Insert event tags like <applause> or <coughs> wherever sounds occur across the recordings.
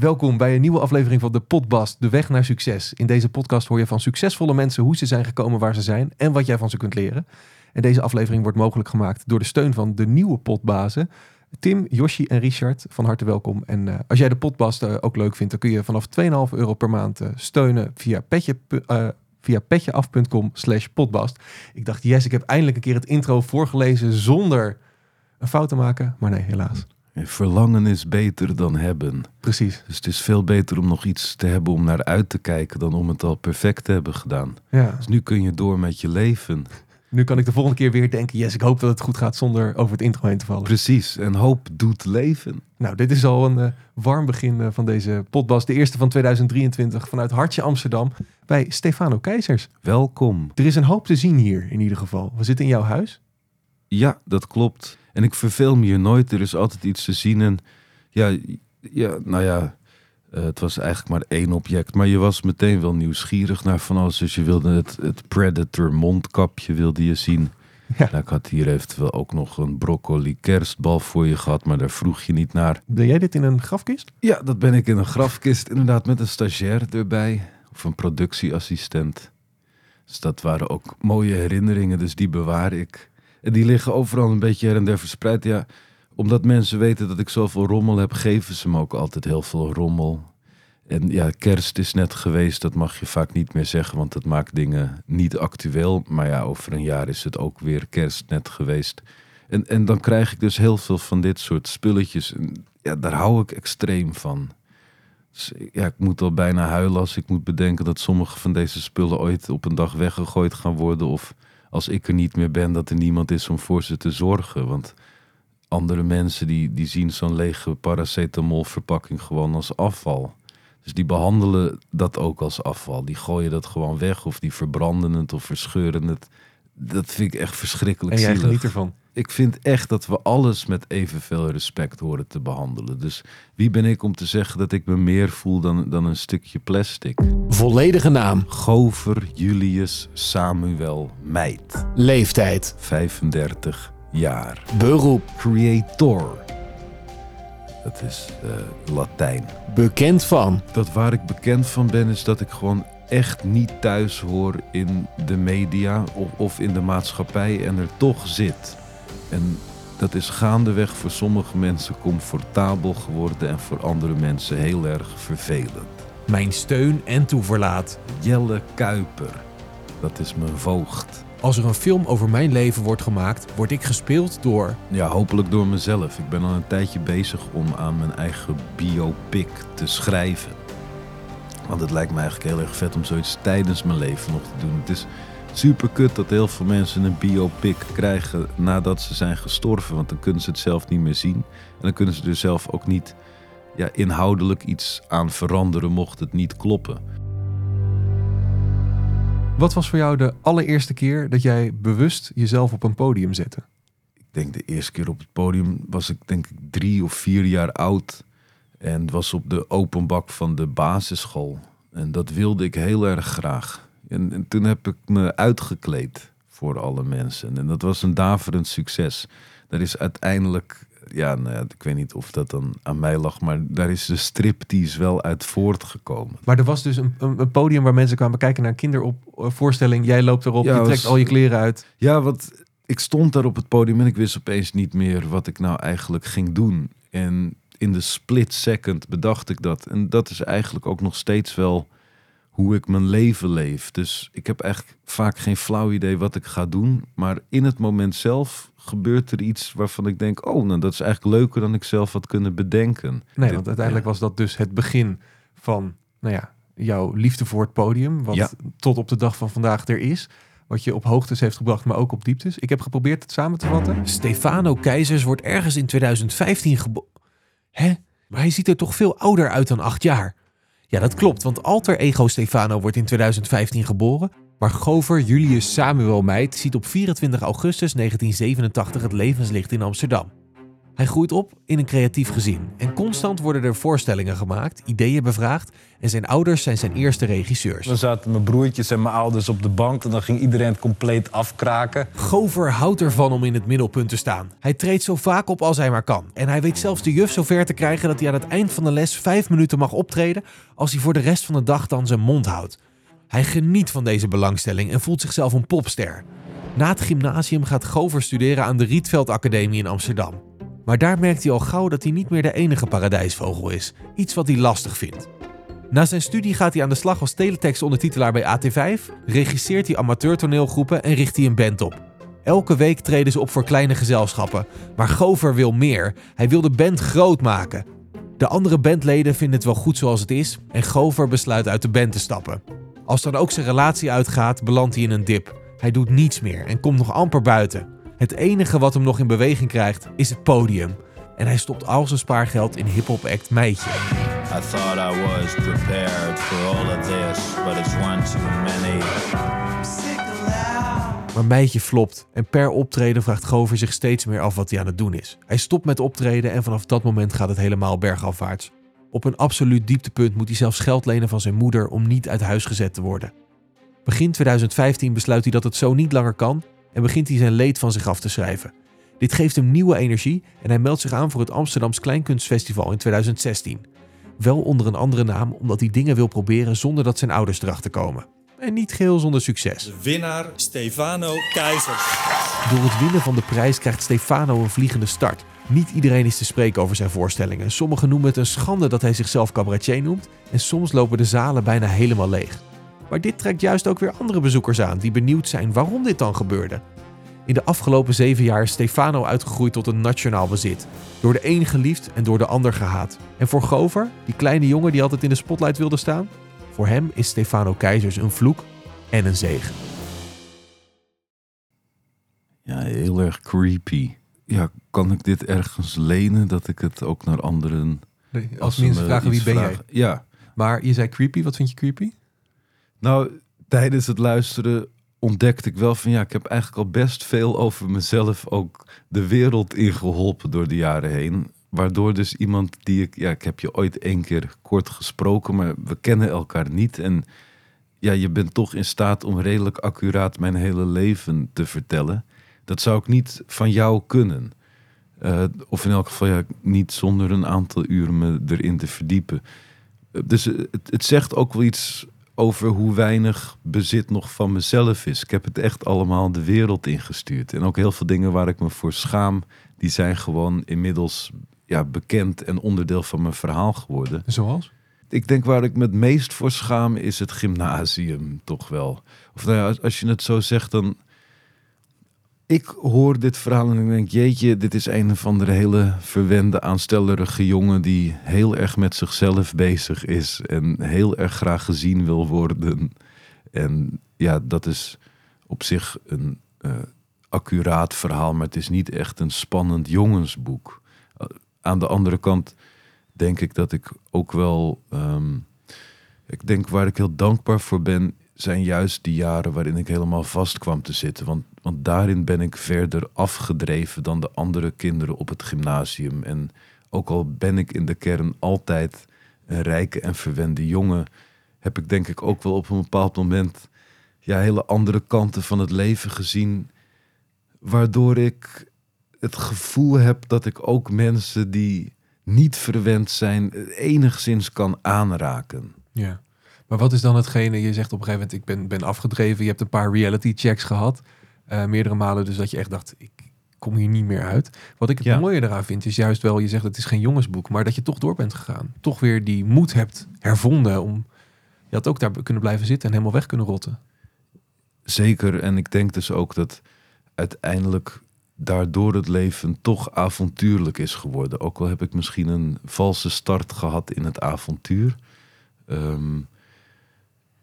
Welkom bij een nieuwe aflevering van de Podbast, de weg naar succes. In deze podcast hoor je van succesvolle mensen hoe ze zijn gekomen waar ze zijn en wat jij van ze kunt leren. En deze aflevering wordt mogelijk gemaakt door de steun van de nieuwe potbazen. Tim, Yoshi en Richard, van harte welkom. En uh, als jij de Podbast uh, ook leuk vindt, dan kun je vanaf 2,5 euro per maand uh, steunen via petje via petjeaf.com slash podbast. Ik dacht, yes, ik heb eindelijk een keer het intro voorgelezen zonder een fout te maken. Maar nee, helaas. Verlangen is beter dan hebben. Precies. Dus het is veel beter om nog iets te hebben om naar uit te kijken dan om het al perfect te hebben gedaan. Ja. Dus nu kun je door met je leven. Nu kan ik de volgende keer weer denken, yes, ik hoop dat het goed gaat zonder over het intro heen te vallen. Precies, en hoop doet leven. Nou, dit is al een uh, warm begin uh, van deze potbas. De eerste van 2023 vanuit Hartje Amsterdam bij Stefano Keizers. Welkom. Er is een hoop te zien hier in ieder geval. We zitten in jouw huis. Ja, dat klopt. En ik verveel me hier nooit. Er is altijd iets te zien. En ja, ja nou ja, uh, het was eigenlijk maar één object. Maar je was meteen wel nieuwsgierig naar van alles. Dus je wilde het, het Predator mondkapje wilde je zien. Ja. Nou, ik had hier eventueel ook nog een broccoli kerstbal voor je gehad, maar daar vroeg je niet naar. Ben jij dit in een grafkist? Ja, dat ben ik in een grafkist, inderdaad, met een stagiair erbij. Of een productieassistent. Dus dat waren ook mooie herinneringen, dus die bewaar ik. En die liggen overal een beetje her en der verspreid. Ja, omdat mensen weten dat ik zoveel rommel heb, geven ze me ook altijd heel veel rommel. En ja, kerst is net geweest, dat mag je vaak niet meer zeggen, want dat maakt dingen niet actueel. Maar ja, over een jaar is het ook weer kerst net geweest. En, en dan krijg ik dus heel veel van dit soort spulletjes. En ja, daar hou ik extreem van. Dus ja, ik moet al bijna huilen als ik moet bedenken dat sommige van deze spullen ooit op een dag weggegooid gaan worden. Of als ik er niet meer ben, dat er niemand is om voor ze te zorgen. Want andere mensen die, die zien zo'n lege paracetamolverpakking gewoon als afval. Dus die behandelen dat ook als afval. Die gooien dat gewoon weg of die verbranden het of verscheuren het. Dat vind ik echt verschrikkelijk En jij zielig. geniet ervan. Ik vind echt dat we alles met evenveel respect horen te behandelen. Dus wie ben ik om te zeggen dat ik me meer voel dan, dan een stukje plastic? Volledige naam, Gover Julius Samuel Meid, leeftijd, 35 jaar. beroep, Creator. Dat is eh, Latijn. bekend van, Dat waar ik bekend van ben is dat ik gewoon echt niet thuis hoor in de media of, of in de maatschappij en er toch zit. En dat is gaandeweg voor sommige mensen comfortabel geworden en voor andere mensen heel erg vervelend. Mijn steun en toeverlaat. Jelle Kuiper, dat is mijn voogd. Als er een film over mijn leven wordt gemaakt, word ik gespeeld door. Ja, hopelijk door mezelf. Ik ben al een tijdje bezig om aan mijn eigen biopic te schrijven. Want het lijkt me eigenlijk heel erg vet om zoiets tijdens mijn leven nog te doen. Het is super kut dat heel veel mensen een biopic krijgen nadat ze zijn gestorven. Want dan kunnen ze het zelf niet meer zien. En dan kunnen ze er zelf ook niet ja, inhoudelijk iets aan veranderen mocht het niet kloppen. Wat was voor jou de allereerste keer dat jij bewust jezelf op een podium zette? Ik denk de eerste keer op het podium was ik denk ik drie of vier jaar oud. En was op de openbak van de basisschool. En dat wilde ik heel erg graag. En, en toen heb ik me uitgekleed voor alle mensen. En dat was een daverend succes. Daar is uiteindelijk, ja, nou ja, ik weet niet of dat dan aan mij lag, maar daar is de striptease wel uit voortgekomen. Maar er was dus een, een, podium waar mensen kwamen kijken naar een kindervoorstelling. Jij loopt erop, Ja, je trekt was- al je kleren uit. Ja, want ik stond daar op het podium en ik wist opeens niet meer wat ik nou eigenlijk ging doen. En in de split second bedacht ik dat. En dat is eigenlijk ook nog steeds wel hoe ik mijn leven leef. Dus ik heb eigenlijk vaak geen flauw idee wat ik ga doen. Maar in het moment zelf gebeurt er iets waarvan ik denk... oh, nou, dat is eigenlijk leuker dan ik zelf had kunnen bedenken. Nee, Dit- want uiteindelijk was dat dus het begin van, nou ja, jouw liefde voor het podium. Wat Ja. tot op de dag van vandaag er is. Wat je op hoogtes heeft gebracht, maar ook op dieptes. Ik heb geprobeerd het samen te vatten. Stefano Keizers wordt ergens in 2015 geboren. Hè? Maar hij ziet er toch veel ouder uit dan acht jaar? Ja, dat klopt, want alter ego Stefano wordt in 2015 geboren. Maar Gover Julius Samuel Meid ziet op 24 augustus 1987 het levenslicht in Amsterdam. Hij groeit op in een creatief gezin en constant worden er voorstellingen gemaakt, ideeën bevraagd en zijn ouders zijn zijn eerste regisseurs. Dan zaten mijn broertjes en mijn ouders op de bank en dan ging iedereen het compleet afkraken. Gover houdt ervan om in het middelpunt te staan. Hij treedt zo vaak op als hij maar kan. En hij weet zelfs de juf zover te krijgen dat hij aan het eind van de les vijf minuten mag optreden als hij voor de rest van de dag dan zijn mond houdt. Hij geniet van deze belangstelling en voelt zichzelf een popster. Na het gymnasium gaat Gover studeren aan de Rietveld Academie in Amsterdam. Maar daar merkt hij al gauw dat hij niet meer de enige paradijsvogel is. Iets wat hij lastig vindt. Na zijn studie gaat hij aan de slag als teletext-ondertitelaar bij AT5, regisseert hij amateurtoneelgroepen en richt hij een band op. Elke week treden ze op voor kleine gezelschappen, maar Gover wil meer. Hij wil de band groot maken. De andere bandleden vinden het wel goed zoals het is en Gover besluit uit de band te stappen. Als dan ook zijn relatie uitgaat, belandt hij in een dip. Hij doet niets meer en komt nog amper buiten. Het enige wat hem nog in beweging krijgt is het podium. En hij stopt al zijn spaargeld in hip-hop act Meitje. I thought I was prepared for all of this, but it's one too many. Maar Meitje flopt en per optreden vraagt Gover zich steeds meer af wat hij aan het doen is. Hij stopt met optreden en vanaf dat moment gaat het helemaal bergafwaarts. Op een absoluut dieptepunt moet hij zelfs geld lenen van zijn moeder om niet uit huis gezet te worden. Begin 2015 besluit hij dat het zo niet langer kan en begint hij zijn leed van zich af te schrijven. Dit geeft hem nieuwe energie en hij meldt zich aan voor het Amsterdams Kleinkunstfestival in 2016. Wel onder een andere naam omdat hij dingen wil proberen zonder dat zijn ouders erachter komen. En niet geheel zonder succes. De winnaar Stefano Keizers. Door het winnen van de prijs krijgt Stefano een vliegende start. Niet iedereen is te spreken over zijn voorstellingen. Sommigen noemen het een schande dat hij zichzelf cabaretier noemt. En soms lopen de zalen bijna helemaal leeg. Maar dit trekt juist ook weer andere bezoekers aan die benieuwd zijn waarom dit dan gebeurde. In de afgelopen zeven jaar is Stefano uitgegroeid tot een nationaal bezit. Door de een geliefd en door de ander gehaat. En voor Gover, die kleine jongen die altijd in de spotlight wilde staan, voor hem is Stefano Keizers een vloek en een zegen. Ja, heel erg creepy. Ja, kan ik dit ergens lenen dat ik het ook naar anderen... Als ze mensen me vragen wie ben jij? Ja. Maar je zei creepy, wat vind je creepy? Nou, tijdens het luisteren ontdekte ik wel van ja, ik heb eigenlijk al best veel over mezelf ook de wereld ingeholpen door de jaren heen. Waardoor dus iemand die ik, ja, ik heb je ooit één keer kort gesproken, maar we kennen elkaar niet. En ja, je bent toch in staat om redelijk accuraat mijn hele leven te vertellen. Dat zou ik niet van jou kunnen. Eh, of in elk geval ja, niet zonder een aantal uren me erin te verdiepen. Eh, Dus het, het zegt ook wel iets over hoe weinig bezit nog van mezelf is. Ik heb het echt allemaal de wereld ingestuurd. En ook heel veel dingen waar ik me voor schaam, die zijn gewoon inmiddels ja, bekend en onderdeel van mijn verhaal geworden. Zoals? Ik denk waar ik me het meest voor schaam is het gymnasium toch wel. Of nou ja, als- als je het zo zegt, dan... Ik hoor dit verhaal en ik denk, jeetje, dit is een van de hele verwende, aanstellerige jongen die heel erg met zichzelf bezig is en heel erg graag gezien wil worden. En ja, dat is op zich een eh, accuraat verhaal, maar het is niet echt een spannend jongensboek. Uh, aan de andere kant denk ik dat ik ook wel. ehm, ik denk waar ik heel dankbaar voor ben, zijn juist die jaren waarin ik helemaal vast kwam te zitten. Want, want daarin ben ik verder afgedreven dan de andere kinderen op het gymnasium. En ook al ben ik in de kern altijd een rijke en verwende jongen, heb ik denk ik ook wel op een bepaald moment ja, hele andere kanten van het leven gezien. Waardoor ik het gevoel heb dat ik ook mensen die niet verwend zijn, enigszins kan aanraken. Ja. Maar wat is dan hetgene, je zegt op een gegeven moment, ik ben, ben afgedreven. Je hebt een paar reality checks gehad. Eh, meerdere malen, dus dat je echt dacht, ik kom hier niet meer uit. Wat ik het Ja. mooie eraan vind, is juist wel, je zegt het is geen jongensboek, maar dat je toch door bent gegaan. Toch weer die moed hebt hervonden om, je had ook daar kunnen blijven zitten en helemaal weg kunnen rotten. Zeker, en ik denk dus ook dat uiteindelijk daardoor het leven toch avontuurlijk is geworden. Ook al heb ik misschien een valse start gehad in het avontuur. Ehm,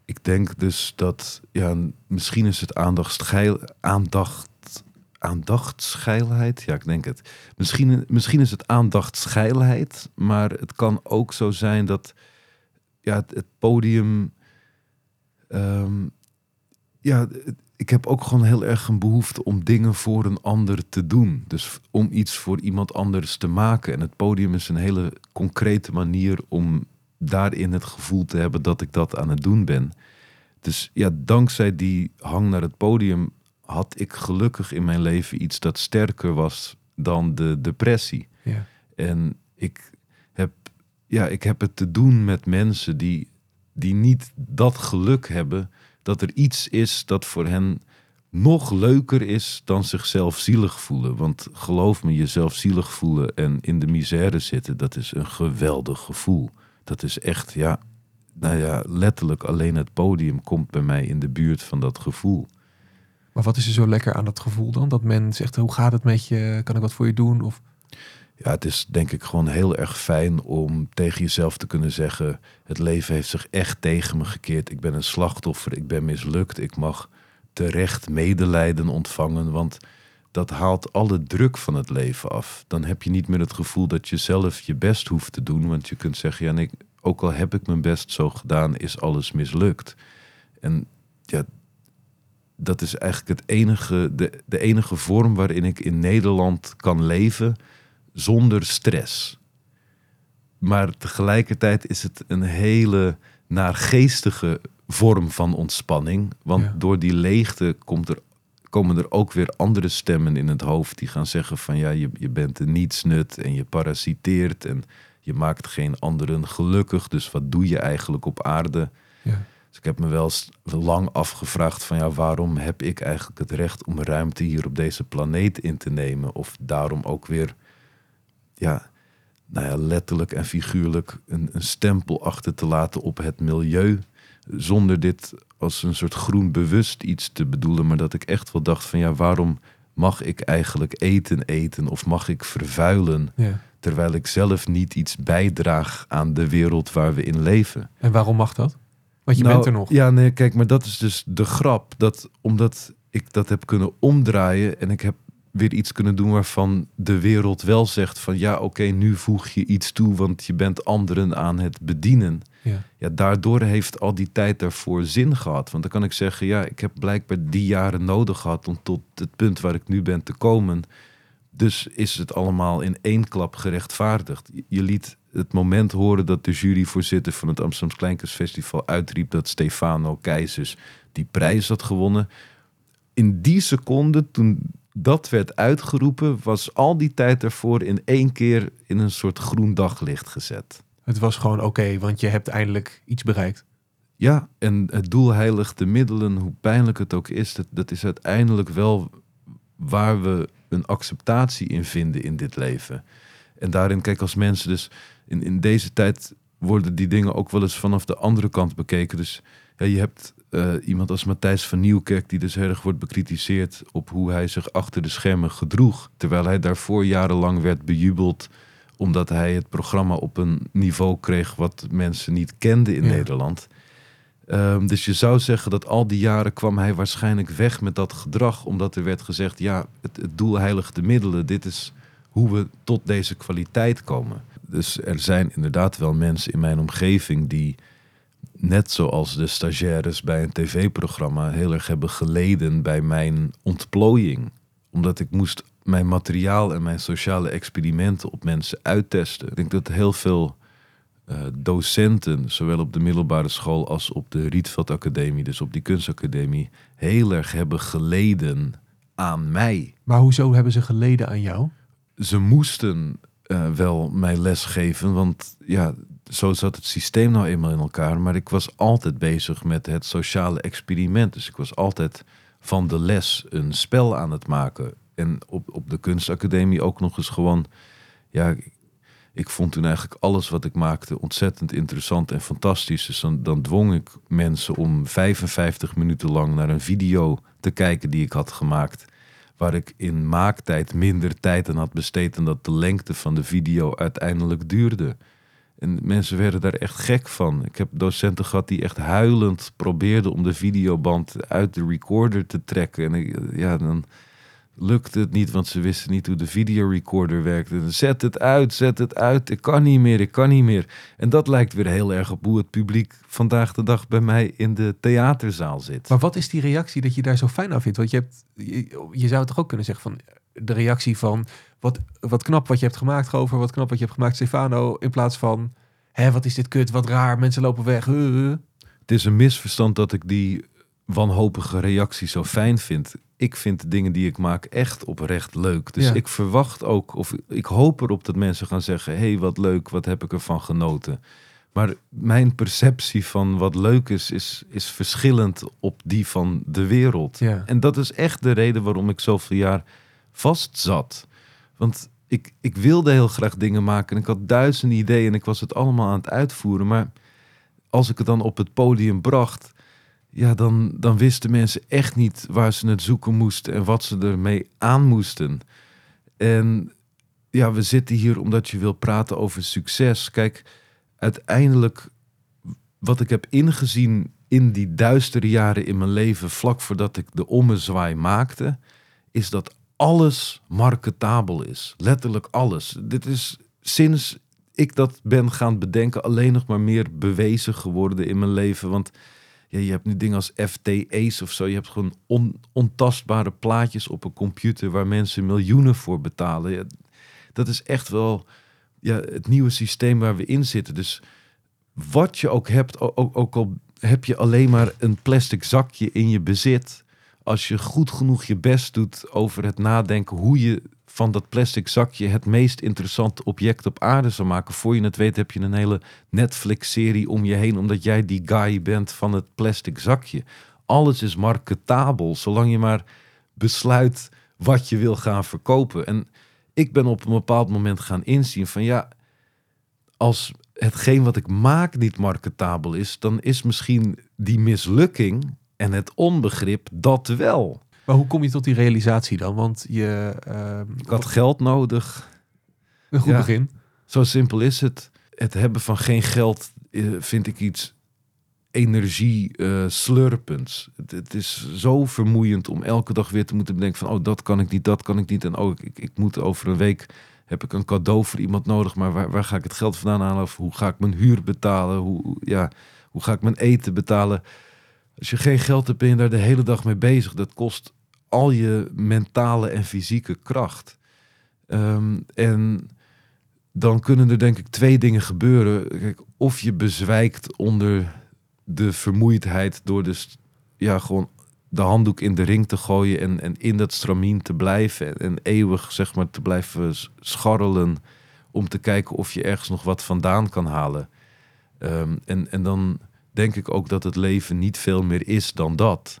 ik denk dus dat, ja, misschien is het aandachtsgeil, aandacht, aandachtsgeilheid. Ja, ik denk het. Misschien, misschien is het aandachtsgeilheid, maar het kan ook zo zijn dat ja, het, podium. ehm, ja, ik heb ook gewoon heel erg een behoefte om dingen voor een ander te doen. Dus om iets voor iemand anders te maken. En het podium is een hele concrete manier om daarin het gevoel te hebben dat ik dat aan het doen ben. Dus ja, dankzij die hang naar het podium had ik gelukkig in mijn leven iets dat sterker was dan de depressie. Ja. En ik heb, ja, ik heb het te doen met mensen die, die niet dat geluk hebben dat er iets is dat voor hen nog leuker is dan zichzelf zielig voelen. Want geloof me, jezelf zielig voelen en in de misère zitten, dat is een geweldig gevoel. Dat is echt, ja, nou ja, letterlijk alleen het podium komt bij mij in de buurt van dat gevoel. Maar wat is er zo lekker aan dat gevoel dan? Dat men zegt, hoe gaat het met je? Kan ik wat voor je doen? Of Ja, het is denk ik gewoon heel erg fijn om tegen jezelf te kunnen zeggen: het leven heeft zich echt tegen me gekeerd. Ik ben een slachtoffer, ik ben mislukt. Ik mag terecht medelijden ontvangen, want dat haalt alle druk van het leven af. Dan heb je niet meer het gevoel dat je zelf je best hoeft te doen, want je kunt zeggen: ja, nee, ook al heb ik mijn best zo gedaan, is alles mislukt. En ja, dat is eigenlijk het enige, de, de enige vorm waarin ik in Nederland kan leven zonder stress. Maar tegelijkertijd is het een hele naargeestige vorm van ontspanning. Want Ja. door die leegte komt er, komen er ook weer andere stemmen in het hoofd die gaan zeggen van ja, je, je bent een nietsnut en je parasiteert en je maakt geen anderen gelukkig. Dus wat doe je eigenlijk op aarde? ja. Dus ik heb me wel lang afgevraagd van ja, waarom heb ik eigenlijk het recht om ruimte hier op deze planeet in te nemen? Of daarom ook weer, ja, nou ja, letterlijk en figuurlijk een, een stempel achter te laten op het milieu. Zonder dit als een soort groen bewust iets te bedoelen, maar dat ik echt wel dacht van ja, waarom mag ik eigenlijk eten eten of mag ik vervuilen? ja. Terwijl ik zelf niet iets bijdraag aan de wereld waar we in leven. En waarom mag dat? Want je Nou, bent er nog. Ja, nee, kijk, maar dat is dus de grap. Dat omdat ik dat heb kunnen omdraaien en ik heb weer iets kunnen doen waarvan de wereld wel zegt van ja, oké, nu voeg je iets toe, want je bent anderen aan het bedienen. Ja. Ja, daardoor heeft al die tijd daarvoor zin gehad. Want dan kan ik zeggen, ja, ik heb blijkbaar die jaren nodig gehad om tot het punt waar ik nu ben te komen. Dus is het allemaal in één klap gerechtvaardigd. Je- Je liet het moment horen dat de juryvoorzitter van het Amsterdams Kleinkunstfestival uitriep dat Stefano Keizers die prijs had gewonnen. In die seconde, toen dat werd uitgeroepen, was al die tijd daarvoor in één keer in een soort groen daglicht gezet. Het was gewoon oké, want je hebt eindelijk iets bereikt. Ja, en het doel heiligt de middelen, hoe pijnlijk het ook is, dat, dat is uiteindelijk wel waar we een acceptatie in vinden in dit leven. En daarin, kijk, als mensen dus in, in deze tijd worden die dingen ook wel eens vanaf de andere kant bekeken. Dus ja, je hebt eh, iemand als Matthijs van Nieuwkerk, die dus heel erg wordt bekritiseerd op hoe hij zich achter de schermen gedroeg. Terwijl hij daarvoor jarenlang werd bejubeld omdat hij het programma op een niveau kreeg wat mensen niet kenden in Ja. Nederland. Ehm, dus je zou zeggen dat al die jaren kwam hij waarschijnlijk weg met dat gedrag, omdat er werd gezegd, ja, het, het doel heiligt de middelen. Dit is hoe we tot deze kwaliteit komen. Dus er zijn inderdaad wel mensen in mijn omgeving die, net zoals de stagiaires bij een tv-programma, heel erg hebben geleden bij mijn ontplooiing. Omdat ik moest mijn materiaal en mijn sociale experimenten op mensen uittesten. Ik denk dat heel veel eh, docenten, zowel op de middelbare school als op de Rietveld Academie, dus op die kunstacademie, heel erg hebben geleden aan mij. Maar hoezo hebben ze geleden aan jou? Ze moesten eh, wel mij lesgeven, want ja, zo zat het systeem nou eenmaal in elkaar. Maar ik was altijd bezig met het sociale experiment. Dus ik was altijd van de les een spel aan het maken. En op, op de kunstacademie ook nog eens gewoon, ja, ik, vond toen eigenlijk alles wat ik maakte ontzettend interessant en fantastisch. Dus dan, dan dwong ik mensen om 55 minuten lang naar een video te kijken die ik had gemaakt. Waar ik in maaktijd minder tijd aan had besteed dan dat de lengte van de video uiteindelijk duurde. En mensen werden daar echt gek van. Ik heb docenten gehad die echt huilend probeerden om de videoband uit de recorder te trekken. En ja, dan lukte het niet, want ze wisten niet hoe de videorecorder werkte. Zet het uit, zet het uit. Ik kan niet meer, ik kan niet meer. En dat lijkt weer heel erg op hoe het publiek vandaag de dag bij mij in de theaterzaal zit. Maar wat is die reactie dat je daar zo fijn aan vindt? Want je, hebt, je zou toch ook kunnen zeggen van de reactie van wat, wat knap wat je hebt gemaakt, Gover, wat knap wat je hebt gemaakt, Stefano, in plaats van hè, wat is dit kut, wat raar, mensen lopen weg. Het is een misverstand dat ik die wanhopige reactie zo fijn vind. Ik vind de dingen die ik maak echt oprecht leuk. Dus Ja. ik verwacht ook, of ik hoop erop dat mensen gaan zeggen: hé, hey, wat leuk, wat heb ik ervan genoten. Maar mijn perceptie van wat leuk is, is, is verschillend op die van de wereld. Ja. En dat is echt de reden waarom ik zoveel jaar vast zat. Want ik, ik wilde heel graag dingen maken en ik had duizenden ideeën en ik was het allemaal aan het uitvoeren. Maar als ik het dan op het podium bracht, ja, dan, dan wisten mensen echt niet waar ze het zoeken moesten en wat ze ermee aan moesten. En ja, we zitten hier omdat je wil praten over succes. Kijk, uiteindelijk wat ik heb ingezien in die duistere jaren in mijn leven, vlak voordat ik de ommezwaai maakte, is dat alles marketabel is. Letterlijk alles. Dit is sinds ik dat ben gaan bedenken alleen nog maar meer bewezen geworden in mijn leven. Want ja, je hebt nu dingen als FTE's of zo. Je hebt gewoon on- ontastbare plaatjes op een computer waar mensen miljoenen voor betalen. Dat is echt wel ja, het nieuwe systeem waar we in zitten. Dus wat je ook hebt, ook, ook al heb je alleen maar een plastic zakje in je bezit. Als je goed genoeg je best doet over het nadenken hoe je van dat plastic zakje het meest interessante object op aarde zou maken. Voor je het weet heb je een hele Netflix-serie om je heen, omdat jij die guy bent van het plastic zakje. Alles is marketabel, zolang je maar besluit wat je wil gaan verkopen. En ik ben op een bepaald moment gaan inzien van ja, als hetgeen wat ik maak niet marketabel is, dan is misschien die mislukking en het onbegrip dat wel. Maar hoe kom je tot die realisatie dan? Want je... ehm, Ik had geld nodig. een goed ja. begin. Zo simpel is het. Het hebben van geen geld eh, vind ik iets energie slurpends. Het, het is zo vermoeiend om elke dag weer te moeten bedenken van oh dat kan ik niet, dat kan ik niet en oh ik, ik moet over een week heb ik een cadeau voor iemand nodig, maar waar, waar ga ik het geld vandaan halen? Of hoe ga ik mijn huur betalen? Hoe, ja, hoe ga ik mijn eten betalen? Als je geen geld hebt, ben je daar de hele dag mee bezig. Dat kost al je mentale en fysieke kracht. Ehm, en dan kunnen er denk ik twee dingen gebeuren. Kijk, of je bezwijkt onder de vermoeidheid door dus ja, gewoon de handdoek in de ring te gooien en, en in dat stramien te blijven en, eeuwig zeg maar te blijven scharrelen om te kijken of je ergens nog wat vandaan kan halen. Ehm, en, en dan denk ik ook dat het leven niet veel meer is dan dat.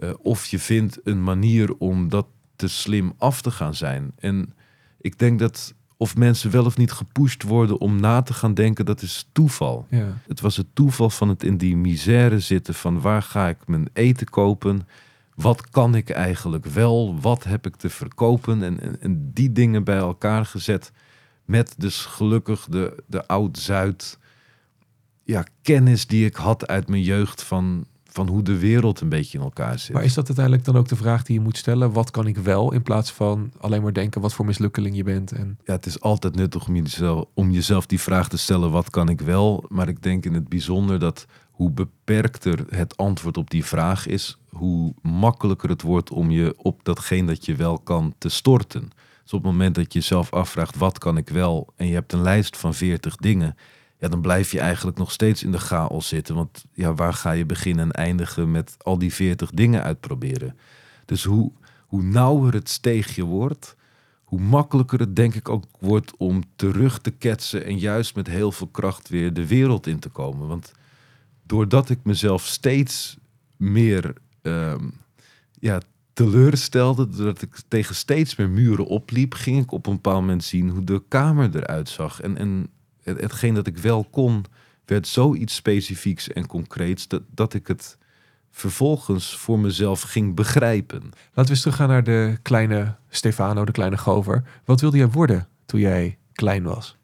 Eh, of je vindt een manier om dat te slim af te gaan zijn. En ik denk dat of mensen wel of niet gepusht worden om na te gaan denken, dat is toeval. Ja. Het was het toeval van het in die misère zitten van waar ga ik mijn eten kopen? Wat kan ik eigenlijk wel? Wat heb ik te verkopen? En, en, en die dingen bij elkaar gezet met dus gelukkig de, de oud-Zuid ja, kennis die ik had uit mijn jeugd van, van hoe de wereld een beetje in elkaar zit. Maar is dat uiteindelijk dan ook de vraag die je moet stellen? Wat kan ik wel? In plaats van alleen maar denken wat voor mislukkeling je bent. En ja, het is altijd nuttig om jezelf, om jezelf die vraag te stellen: wat kan ik wel? Maar ik denk in het bijzonder dat hoe beperkter het antwoord op die vraag is, hoe makkelijker het wordt om je op datgene dat je wel kan te storten. Dus op het moment dat je jezelf afvraagt: wat kan ik wel? En je hebt een lijst van 40 dingen. Ja, dan blijf je eigenlijk nog steeds in de chaos zitten. Want ja, waar ga je beginnen en eindigen met al die 40 dingen uitproberen? Dus hoe, hoe nauwer het steegje wordt, hoe makkelijker het denk ik ook wordt om terug te ketsen en juist met heel veel kracht weer de wereld in te komen. Want doordat ik mezelf steeds meer ehm, ja, teleurstelde, doordat ik tegen steeds meer muren opliep, ging ik op een bepaald moment zien hoe de kamer eruit zag. En, en hetgeen dat ik wel kon, werd zoiets specifieks en concreets dat, dat ik het vervolgens voor mezelf ging begrijpen. laten we eens teruggaan naar de kleine Stefano, de kleine gover. Wat wilde jij worden toen jij klein was?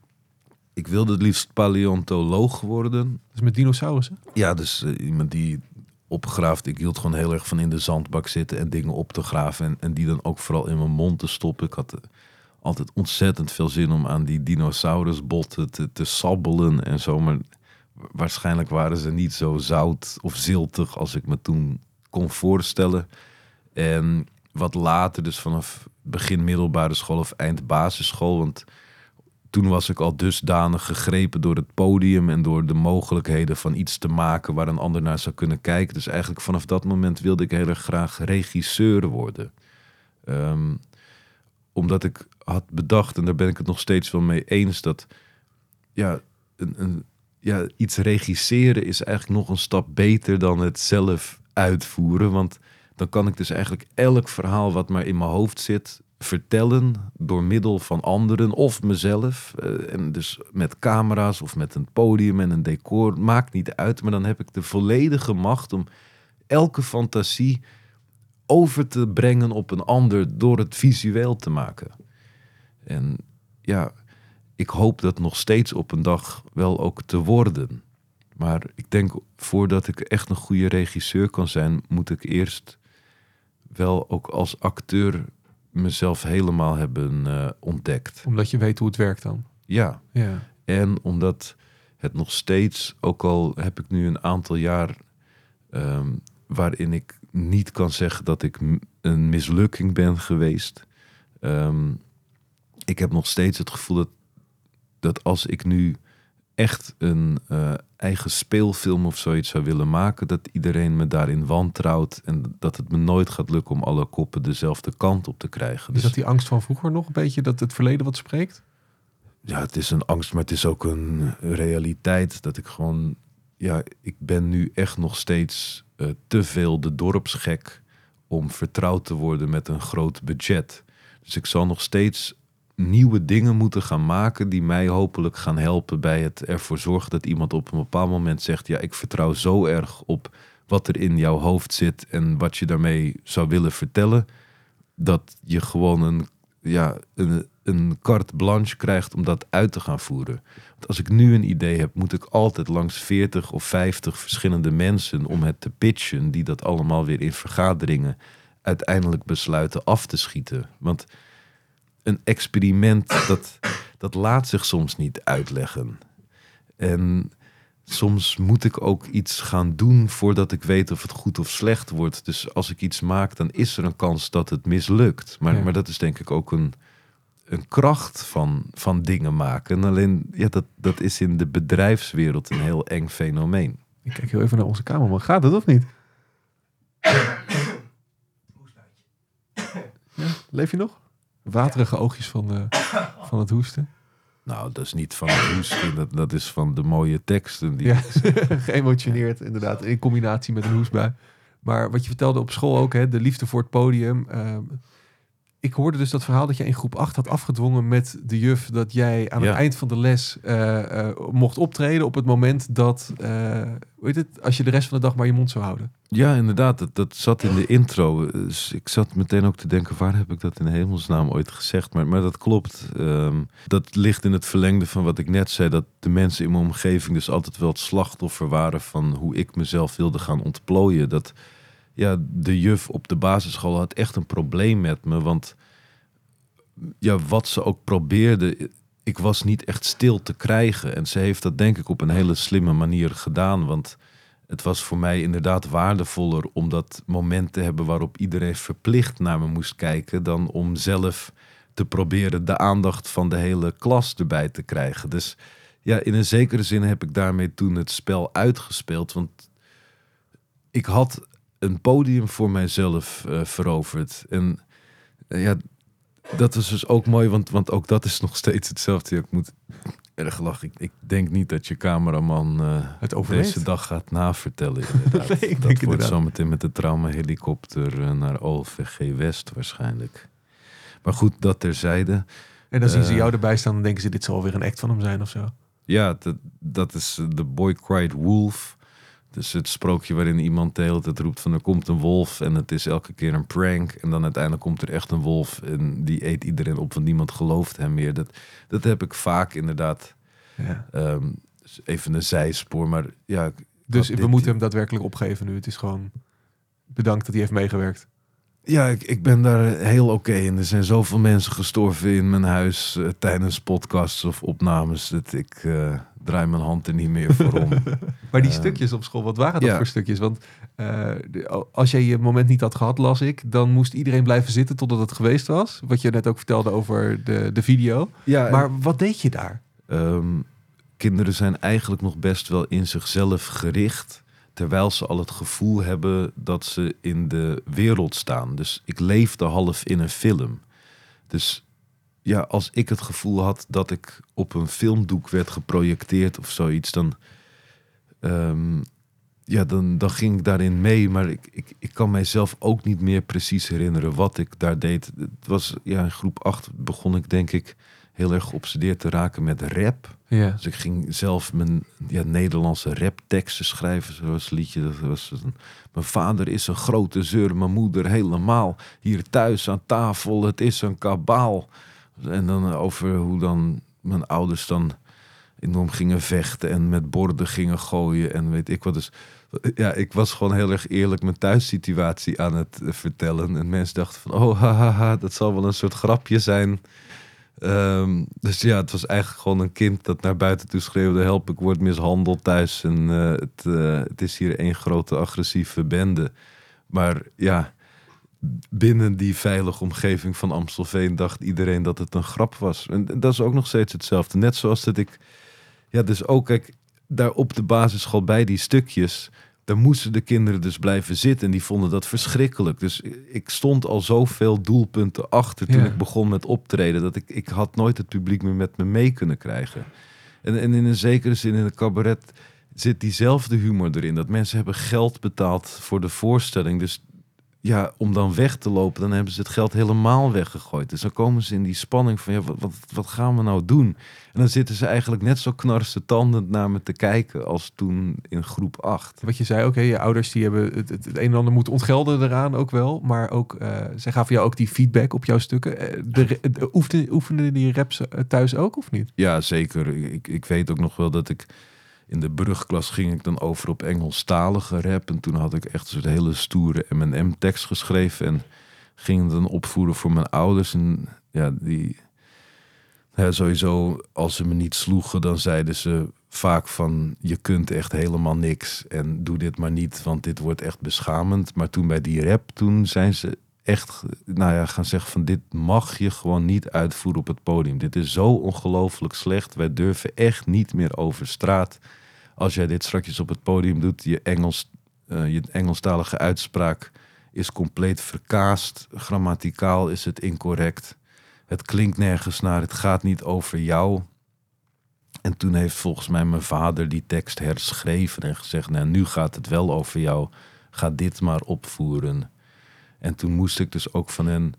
Ik wilde het liefst paleontoloog worden. Dus met dinosaurussen? Ja, dus eh, iemand die opgegraafd. Ik hield gewoon heel erg van in de zandbak zitten en dingen op te graven. En, en die dan ook vooral in mijn mond te stoppen. Ik had eh, altijd ontzettend veel zin om aan die dinosaurusbotten te, te sabbelen en zo. Maar waarschijnlijk waren ze niet zo zout of ziltig als ik me toen kon voorstellen. En wat later, dus vanaf begin middelbare school of eind basisschool. Want toen was ik al dusdanig gegrepen door het podium en door de mogelijkheden van iets te maken waar een ander naar zou kunnen kijken. Dus eigenlijk vanaf dat moment wilde ik heel erg graag regisseur worden. Ehm, omdat ik had bedacht, en daar ben ik het nog steeds wel mee eens, dat ja, een, een, ja, iets regisseren is eigenlijk nog een stap beter dan het zelf uitvoeren. Want dan kan ik dus eigenlijk elk verhaal wat maar in mijn hoofd zit vertellen door middel van anderen of mezelf. Eh, en dus met camera's of met een podium en een decor, maakt niet uit. Maar dan heb ik de volledige macht om elke fantasie over te brengen op een ander door het visueel te maken. En ja, ik hoop dat nog steeds op een dag wel ook te worden. Maar ik denk, voordat ik echt een goede regisseur kan zijn, moet ik eerst wel ook als acteur mezelf helemaal hebben eh, ontdekt. Omdat je weet hoe het werkt dan. Ja, Ja. en omdat het nog steeds, ook al heb ik nu een aantal jaar ehm, waarin ik niet kan zeggen dat ik een mislukking ben geweest. Ehm, ik heb nog steeds het gevoel dat, dat als ik nu echt een eh, eigen speelfilm of zoiets zou willen maken, dat iedereen me daarin wantrouwt en dat het me nooit gaat lukken om alle koppen dezelfde kant op te krijgen. Is Dus dat die angst van vroeger nog een beetje, dat het verleden wat spreekt? ja, het is een angst, maar het is ook een realiteit dat ik gewoon, ja, ik ben nu echt nog steeds eh, te veel de dorpsgek om vertrouwd te worden met een groot budget. Dus ik zal nog steeds nieuwe dingen moeten gaan maken die mij hopelijk gaan helpen bij het ervoor zorgen dat iemand op een bepaald moment zegt, ja, ik vertrouw zo erg op wat er in jouw hoofd zit en wat je daarmee zou willen vertellen, dat je gewoon een, ja, een, een carte blanche krijgt om dat uit te gaan voeren. Want als ik nu een idee heb, moet ik altijd langs 40 of 50 verschillende mensen om het te pitchen, die dat allemaal weer in vergaderingen uiteindelijk besluiten af te schieten. Want een experiment, dat, dat laat zich soms niet uitleggen. En soms moet ik ook iets gaan doen voordat ik weet of het goed of slecht wordt. Dus als ik iets maak, dan is er een kans dat het mislukt. Maar, Ja. maar dat is denk ik ook een, een kracht van, van dingen maken. Alleen, ja, dat, dat is in de bedrijfswereld een heel eng fenomeen. Ik kijk heel even naar onze kamerman. Gaat het of niet? <coughs> Ja, leef je nog? Waterige oogjes van, de, van het hoesten. Nou, dat is niet van het hoesten, dat, dat is van de mooie teksten. Die, Ja, <laughs> geëmotioneerd inderdaad. In combinatie met een hoestbui. Maar wat je vertelde op school ook, hè, de liefde voor het podium. ehm, ik hoorde dus dat verhaal dat je in groep 8 had afgedwongen met de juf... dat jij aan Ja. het eind van de les eh, eh, mocht optreden op het moment dat... hoe heet het? Als je de rest van de dag maar je mond zou houden. Ja, inderdaad. Dat, dat zat in de intro. Dus ik zat meteen ook te denken, waar heb ik dat in hemelsnaam ooit gezegd? Maar, maar dat klopt. Ehm, dat ligt in het verlengde van wat ik net zei. Dat de mensen in mijn omgeving dus altijd wel het slachtoffer waren van hoe ik mezelf wilde gaan ontplooien. Dat ja, de juf op de basisschool had echt een probleem met me. Want ja, wat ze ook probeerde, ik was niet echt stil te krijgen. En ze heeft dat denk ik op een hele slimme manier gedaan. Want het was voor mij inderdaad waardevoller om dat moment te hebben waarop iedereen verplicht naar me moest kijken, dan om zelf te proberen de aandacht van de hele klas erbij te krijgen. Dus ja, in een zekere zin heb ik daarmee toen het spel uitgespeeld. Want ik had een podium voor mijzelf eh, veroverd. En eh, ja, dat is dus ook mooi, want, want ook dat is nog steeds hetzelfde. Ik moet erg lachen. Ik, ik denk niet dat je cameraman eh, Het overleeft. deze dag gaat navertellen. <laughs> Inderdaad. Nee, ik dat denk wordt zometeen met de traumahelikopter naar OVG West waarschijnlijk. Maar goed, dat terzijde. En dan zien ze jou erbij staan en denken ze... dit zal weer een act van hem zijn of zo. Ja, dat, dat is The Boy Cried Wolf. Dus het sprookje waarin iemand de hele tijd roept van er komt een wolf en het is elke keer een prank. En dan uiteindelijk komt er echt een wolf en die eet iedereen op, want niemand gelooft hem meer. Dat, dat heb ik vaak inderdaad. Ja. Ehm, dus even een zijspoor, maar ja, Dus we dit- moeten hem daadwerkelijk opgeven nu. Het is gewoon bedankt dat hij heeft meegewerkt. Ja, ik, ik ben daar heel oké in. Er zijn zoveel mensen gestorven in mijn huis eh, tijdens podcasts of opnames. Dat ik eh, draai mijn hand er niet meer voor om. <laughs> Maar die Eh, stukjes op school, wat waren dat ja. voor stukjes? Want eh, als jij je moment niet had gehad, las ik, dan moest iedereen blijven zitten totdat het geweest was. Wat je net ook vertelde over de, de video. ja, Maar wat deed je daar? Ehm, kinderen zijn eigenlijk nog best wel in zichzelf gericht. Terwijl ze al het gevoel hebben dat ze in de wereld staan. Dus ik leefde half in een film. Dus ja, als ik het gevoel had dat ik op een filmdoek werd geprojecteerd of zoiets, dan, ehm, ja, dan, dan ging ik daarin mee. Maar ik, ik, ik kan mijzelf ook niet meer precies herinneren wat ik daar deed. Het was ja, in groep 8 begon ik denk ik heel erg geobsedeerd te raken met rap. Ja. Dus ik ging zelf mijn ja, Nederlandse rapteksten schrijven. Zoals liedje. Dat was een, mijn vader is een grote zeur, mijn moeder helemaal. Hier thuis aan tafel, het is een kabaal. En dan over hoe dan mijn ouders dan enorm gingen vechten en met borden gingen gooien en weet ik wat. Dus ja, ik was gewoon heel erg eerlijk mijn thuissituatie aan het eh, vertellen. En mensen dachten van, oh dat zal wel een soort grapje zijn. Ehm, dus ja, het was eigenlijk gewoon een kind dat naar buiten toe schreeuwde: Help, ik word mishandeld thuis. En eh, het, eh, het is hier één grote agressieve bende. Maar ja, binnen die veilige omgeving van Amstelveen dacht iedereen dat het een grap was. En dat is ook nog steeds hetzelfde. Net zoals dat ik, ja, dus ook, kijk, daar op de basisschool bij die stukjes. Daar moesten de kinderen dus blijven zitten en die vonden dat verschrikkelijk. Dus ik stond al zoveel doelpunten achter toen Ja. ik begon met optreden. Dat ik, ik had nooit het publiek meer met me mee kunnen krijgen. En, en in een zekere zin in het cabaret zit diezelfde humor erin. Dat mensen hebben geld betaald voor de voorstelling. Dus ja, om dan weg te lopen, dan hebben ze het geld helemaal weggegooid. Dus dan komen ze in die spanning van, ja, wat, wat, wat gaan we nou doen? En dan zitten ze eigenlijk net zo knarsetandend naar me te kijken als toen in groep 8. Wat je zei hè, je ouders die hebben het, het, het een en ander moeten ontgelden eraan ook wel. Maar ook, eh zij gaven jou ook die feedback op jouw stukken. Eh, De, de, oefende, oefenden die raps eh, thuis ook of niet? Ja, zeker. Ik, ik weet ook nog wel dat ik in de brugklas ging ik dan over op Engelstalige rap. En toen had ik echt zo'n hele stoere M&M-tekst geschreven. En ging dan opvoeren voor mijn ouders. En ja, die... Sowieso, als ze me niet sloegen, dan zeiden ze vaak van... je kunt echt helemaal niks en doe dit maar niet, want dit wordt echt beschamend. Maar toen bij die rap, toen zijn ze echt nou ja, gaan zeggen van... dit mag je gewoon niet uitvoeren op het podium. Dit is zo ongelooflijk slecht. Wij durven echt niet meer over straat. Als jij dit straks op het podium doet, je, Engels, eh, je Engelstalige uitspraak is compleet verkaast. Grammaticaal is het incorrect. Het klinkt nergens naar, het gaat niet over jou. En toen heeft volgens mij mijn vader die tekst herschreven en gezegd: Nou, nu gaat het wel over jou. Ga dit maar opvoeren. En toen moest ik dus ook van hen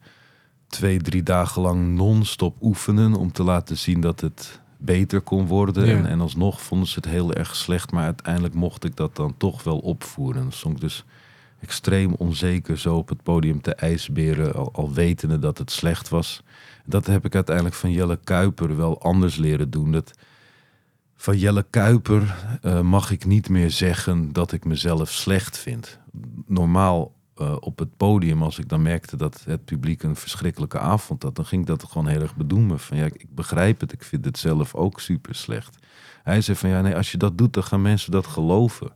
twee, drie dagen lang non-stop oefenen om te laten zien dat het beter kon worden. Ja. En, en alsnog vonden ze het heel erg slecht, maar uiteindelijk mocht ik dat dan toch wel opvoeren. Dan stond ik dus extreem onzeker zo op het podium te ijsberen, al, al wetende dat het slecht was. Dat heb ik uiteindelijk van Jelle Kuiper wel anders leren doen. Dat van Jelle Kuiper eh, mag ik niet meer zeggen dat ik mezelf slecht vind. Normaal eh, op het podium, als ik dan merkte dat het publiek een verschrikkelijke avond had, dan ging ik dat gewoon heel erg bedoemen. Van ja, ik, ik begrijp het, ik vind het zelf ook super slecht. Hij zei van ja, nee, als je dat doet, dan gaan mensen dat geloven.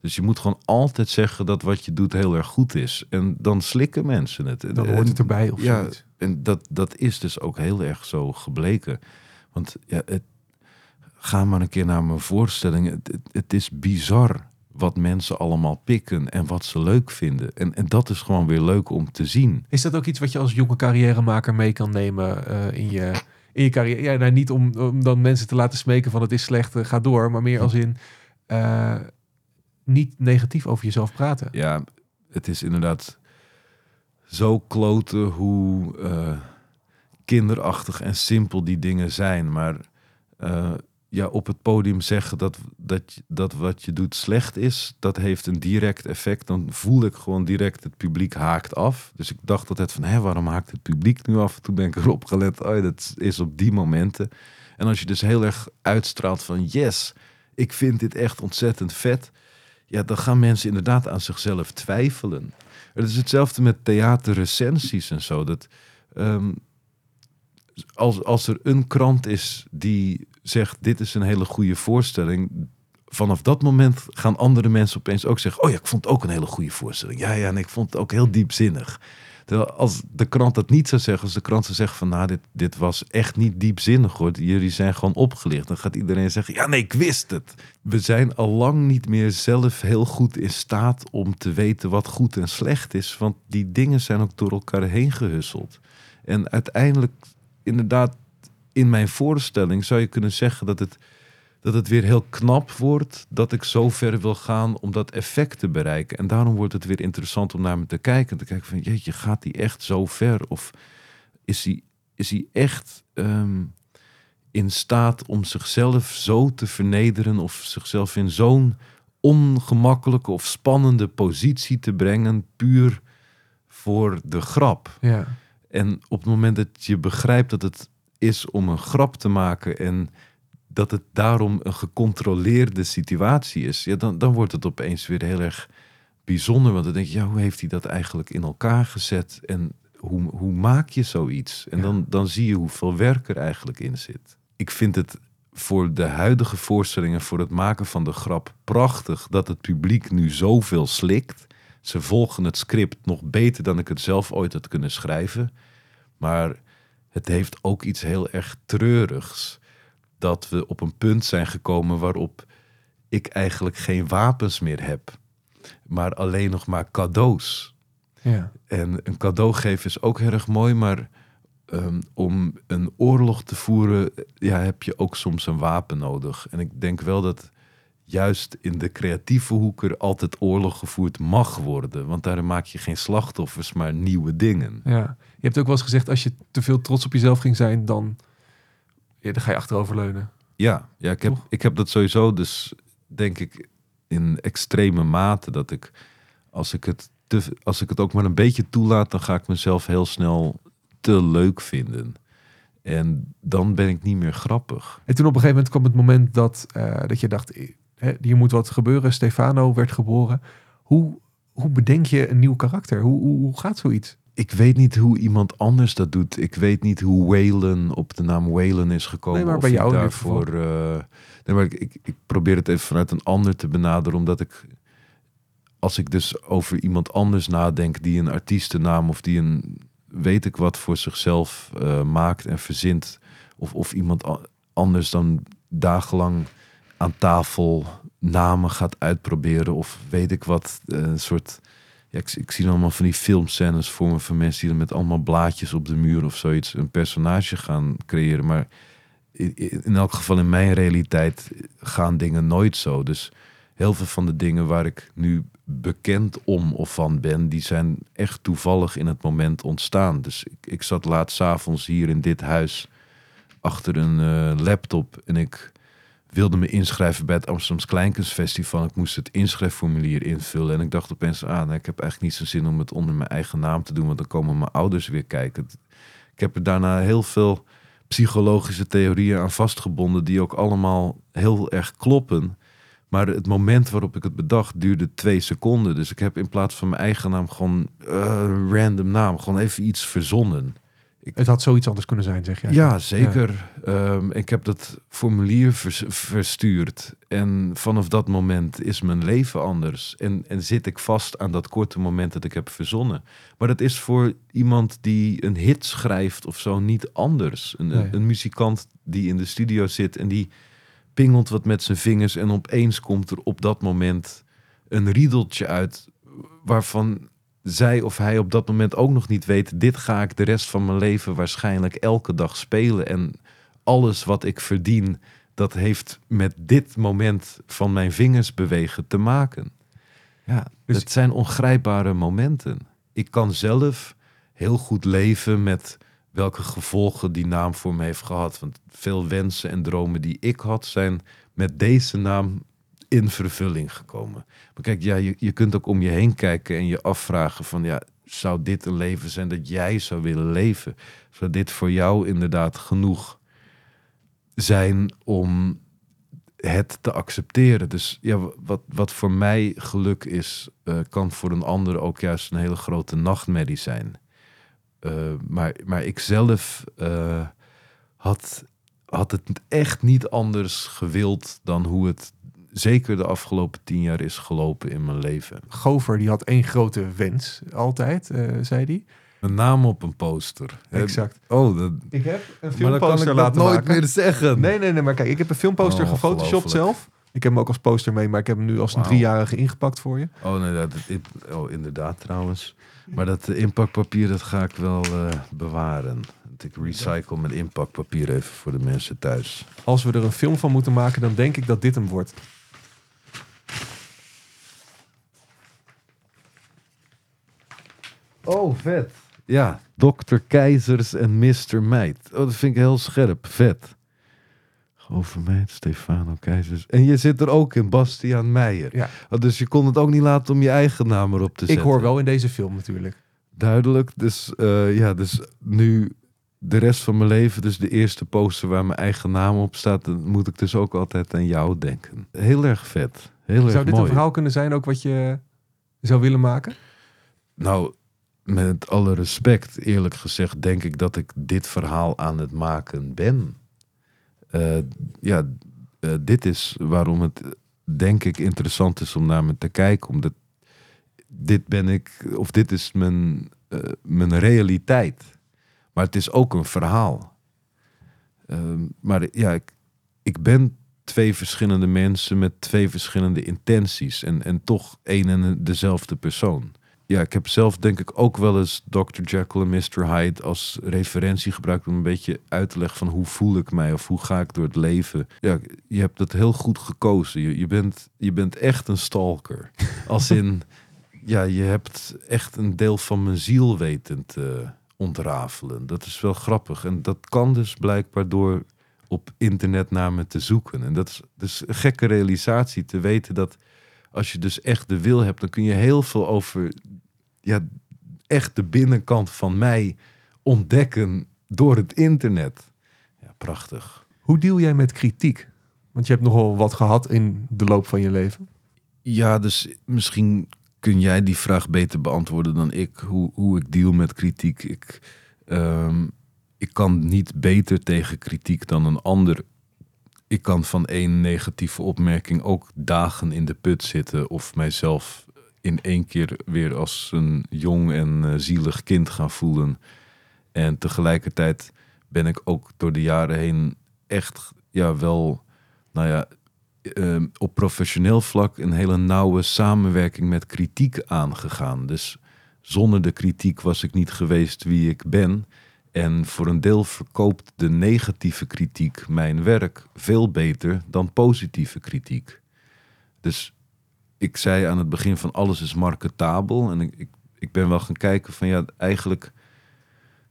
Dus je moet gewoon altijd zeggen dat wat je doet heel erg goed is. En dan slikken mensen het. Dan hoort het erbij of ja, zoiets. en dat, dat is dus ook heel erg zo gebleken. Want ja, het, ga maar een keer naar mijn voorstelling. Het, het, het is bizar wat mensen allemaal pikken en wat ze leuk vinden. En, en dat is gewoon weer leuk om te zien. Is dat ook iets wat je als jonge carrièremaker mee kan nemen eh, in, je, in je carrière? Ja, nou, niet om, om dan mensen te laten smeken van het is slecht, eh, ga door. Maar meer als in eh, niet negatief over jezelf praten. Ja, het is inderdaad zo kloten hoe kinderachtig en simpel die dingen zijn. Maar eh, ja, op het podium zeggen dat, dat, dat wat je doet slecht is, dat heeft een direct effect. Dan voel ik gewoon direct het publiek haakt af. Dus ik dacht altijd van, hé, waarom haakt het publiek nu af? Toen ben ik erop gelet, oh, dat is op die momenten. En als je dus heel erg uitstraalt van, yes, ik vind dit echt ontzettend vet ja, dan gaan mensen inderdaad aan zichzelf twijfelen. Het is hetzelfde met theaterrecensies en zo. Dat, ehm, als, als er een krant is die zegt: Dit is een hele goede voorstelling. Vanaf dat moment gaan andere mensen opeens ook zeggen: Oh ja, ik vond het ook een hele goede voorstelling. Ja, ja, en ik vond het ook heel diepzinnig. Terwijl als de krant dat niet zou zeggen, als de krant zou zeggen van nou, dit, dit was echt niet diepzinnig hoor. Jullie zijn gewoon opgelicht. Dan gaat iedereen zeggen, ja nee, ik wist het. We zijn al lang niet meer zelf heel goed in staat om te weten wat goed en slecht is. Want die dingen zijn ook door elkaar heen gehusseld. En uiteindelijk, inderdaad, in mijn voorstelling zou je kunnen zeggen dat het, dat het weer heel knap wordt. Dat ik zo ver wil gaan om dat effect te bereiken. En daarom wordt het weer interessant om naar me te kijken. Te kijken van, jeetje, gaat die echt zo ver? Of is hij, is hij echt ehm, in staat om zichzelf zo te vernederen? Of zichzelf in zo'n ongemakkelijke of spannende positie te brengen, puur voor de grap. Ja. En op het moment dat je begrijpt dat het is om een grap te maken en dat het daarom een gecontroleerde situatie is, ja, dan, dan wordt het opeens weer heel erg bijzonder. Want dan denk je, ja, hoe heeft hij dat eigenlijk in elkaar gezet? En hoe, hoe maak je zoiets? En Ja. dan, dan zie je hoeveel werk er eigenlijk in zit. Ik vind het voor de huidige voorstellingen, voor het maken van de grap, prachtig dat het publiek nu zoveel slikt. Ze volgen het script nog beter dan ik het zelf ooit had kunnen schrijven. Maar het heeft ook iets heel erg treurigs. Dat we op een punt zijn gekomen waarop ik eigenlijk geen wapens meer heb. Maar alleen nog maar cadeaus. Ja. En een cadeau geven is ook erg mooi, maar ehm, om een oorlog te voeren, ja, heb je ook soms een wapen nodig. En ik denk wel dat juist in de creatieve hoek er altijd oorlog gevoerd mag worden. Want daarin maak je geen slachtoffers, maar nieuwe dingen. ja. Je hebt ook wel eens gezegd, als je te veel trots op jezelf ging zijn, dan, ja, dan ga je achteroverleunen. Ja, ja ik, heb, Toch? ik heb dat sowieso dus, denk ik, in extreme mate. Dat ik, als ik het, te, als ik het ook maar een beetje toelaat, dan ga ik mezelf heel snel te leuk vinden. En dan ben ik niet meer grappig. En toen op een gegeven moment kwam het moment dat, eh, dat je dacht, hè, hier moet wat gebeuren. Stefano werd geboren. Hoe, hoe bedenk je een nieuw karakter? Hoe, hoe, hoe gaat zoiets? Ik weet niet hoe iemand anders dat doet. Ik weet niet hoe Whalen op de naam Whalen is gekomen. Nee, maar of bij jou daarvoor. eh, nee, maar ik, ik, ik probeer het even vanuit een ander te benaderen, omdat ik. Als ik dus over iemand anders nadenk die een artiestennaam of die een weet ik wat voor zichzelf eh, maakt en verzint, of, of iemand anders dan dagenlang aan tafel namen gaat uitproberen, of weet ik wat, eh, een soort ja, ik, zie allemaal van die filmscènes voor me van mensen die met allemaal blaadjes op de muur of zoiets een personage gaan creëren. Maar in, elk geval in mijn realiteit gaan dingen nooit zo. Dus heel veel van de dingen waar ik nu bekend om of van ben, die zijn echt toevallig in het moment ontstaan. Dus ik, zat laat 's avonds hier in dit huis achter een eh, laptop en ik wilde me inschrijven bij het Amsterdams Kleinkunstfestival. Ik moest het inschrijfformulier invullen. En ik dacht opeens, ah, ik heb eigenlijk niet zo'n zin om het onder mijn eigen naam te doen, want dan komen mijn ouders weer kijken. Ik heb er daarna heel veel psychologische theorieën aan vastgebonden, die ook allemaal heel erg kloppen. Maar het moment waarop ik het bedacht duurde twee seconden. Dus ik heb in plaats van mijn eigen naam gewoon eh, een random naam, gewoon even iets verzonnen. Het had zoiets anders kunnen zijn, zeg jij. Ja, zeker. Ehm, ik heb dat formulier vers- verstuurd. En vanaf dat moment is mijn leven anders. En, en zit ik vast aan dat korte moment dat ik heb verzonnen. Maar dat is voor iemand die een hit schrijft of zo niet anders. Een, Nee. een muzikant die in de studio zit en die pingelt wat met zijn vingers. En opeens komt er op dat moment een riedeltje uit waarvan zij of hij op dat moment ook nog niet weet, dit ga ik de rest van mijn leven waarschijnlijk elke dag spelen. En alles wat ik verdien, dat heeft met dit moment van mijn vingers bewegen te maken. Ja, Dus- het zijn ongrijpbare momenten. Ik kan zelf heel goed leven met welke gevolgen die naam voor me heeft gehad. Want veel wensen en dromen die ik had, zijn met deze naam in vervulling gekomen. Maar kijk, ja, je, je kunt ook om je heen kijken en je afvragen van ja, zou dit een leven zijn dat jij zou willen leven? Zou dit voor jou inderdaad genoeg zijn om het te accepteren. Dus ja, wat, wat voor mij geluk is, eh, kan voor een ander ook juist een hele grote nachtmerrie zijn. Eh, maar, maar ik zelf eh, had, had het echt niet anders gewild dan hoe het zeker de afgelopen tien jaar is gelopen in mijn leven. Gover die had één grote wens altijd, eh, zei hij. Een naam op een poster. Exact. Oh, dat, Ik heb een maar dan kan ik filmposter dat laten nooit maken. meer zeggen. Nee, nee, nee, maar kijk, ik heb een filmposter Oh, gefotoshopt zelf. Ik heb hem ook als poster mee, maar ik heb hem nu als een driejarige ingepakt voor je. Oh nee, dat, oh, inderdaad trouwens. Maar dat inpakpapier, dat ga ik wel eh, bewaren. Want Ik recycle mijn inpakpapier even voor de mensen thuis. Als we er een film van moeten maken, dan denk ik dat dit hem wordt. Oh, vet. Ja, Dr. Keizers en Mr. Meid. Oh, dat vind ik heel scherp. Vet. Overmeid, Stefano Keizers. En je zit er ook in, Bastiaan Meijer. Ja. Oh, dus je kon het ook niet laten om je eigen naam erop te Ik zetten. hoor wel in deze film natuurlijk. Duidelijk. Dus eh, ja, dus nu de rest van mijn leven, dus de eerste poster waar mijn eigen naam op staat, dan moet ik dus ook altijd aan jou denken. Heel erg vet. Heel erg Zou dit mooi. een verhaal kunnen zijn ook wat je zou willen maken? Nou, met alle respect, eerlijk gezegd, denk ik dat ik dit verhaal aan het maken ben. Eh, ja, eh, dit is waarom het, denk ik, interessant is om naar me te kijken. Omdat dit ben ik, of dit is mijn, eh, mijn realiteit. Maar het is ook een verhaal. Ehm, maar ja, ik, ik ben twee verschillende mensen met twee verschillende intenties. En, en toch één en dezelfde persoon ja, ik heb zelf denk ik ook wel eens Dr. Jekyll en Mr. Hyde als referentie gebruikt om een beetje uit te leggen van hoe voel ik mij of hoe ga ik door het leven. Ja, je hebt het heel goed gekozen. Je, je, bent, je bent echt een stalker. <laughs> Als in, ja, je hebt echt een deel van mijn ziel weten te ontrafelen. Dat is wel grappig. En dat kan dus blijkbaar door op internet naar me te zoeken. En dat is dus een gekke realisatie te weten dat als je dus echt de wil hebt, dan kun je heel veel over ja, echt de binnenkant van mij ontdekken door het internet. Ja, prachtig. Hoe deal jij met kritiek? Want je hebt nogal wat gehad in de loop van je leven. Ja, dus misschien kun jij die vraag beter beantwoorden dan ik. Hoe, hoe ik deal met kritiek. Ik, ehm, ik kan niet beter tegen kritiek dan een ander. Ik kan van één negatieve opmerking ook dagen in de put zitten of mijzelf in één keer weer als een jong en eh, zielig kind gaan voelen. En tegelijkertijd ben ik ook door de jaren heen echt ja, wel, nou ja, eh, op professioneel vlak een hele nauwe samenwerking met kritiek aangegaan. Dus zonder de kritiek was ik niet geweest wie ik ben. En voor een deel verkoopt de negatieve kritiek mijn werk veel beter dan positieve kritiek. Dus ik zei aan het begin van alles is marketabel. En ik, ik, ik ben wel gaan kijken van ja, eigenlijk...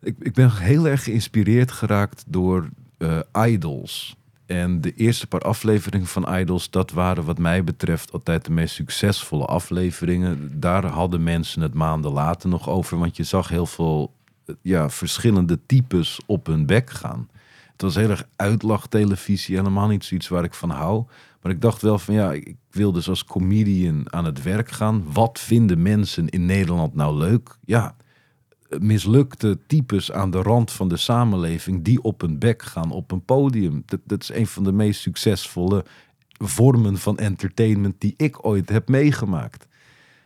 Ik, ik ben heel erg geïnspireerd geraakt door eh, idols. En de eerste paar afleveringen van Idols, dat waren wat mij betreft altijd de meest succesvolle afleveringen. Daar hadden mensen het maanden later nog over, want je zag heel veel ja, verschillende types op hun bek gaan. Het was heel erg uitlachtelevisie, helemaal niet zoiets waar ik van hou. Maar ik dacht wel van ja, ik wil dus als comedian aan het werk gaan. Wat vinden mensen in Nederland nou leuk? Ja, mislukte types aan de rand van de samenleving die op hun bek gaan op een podium. Dat, dat is een van de meest succesvolle vormen van entertainment die ik ooit heb meegemaakt.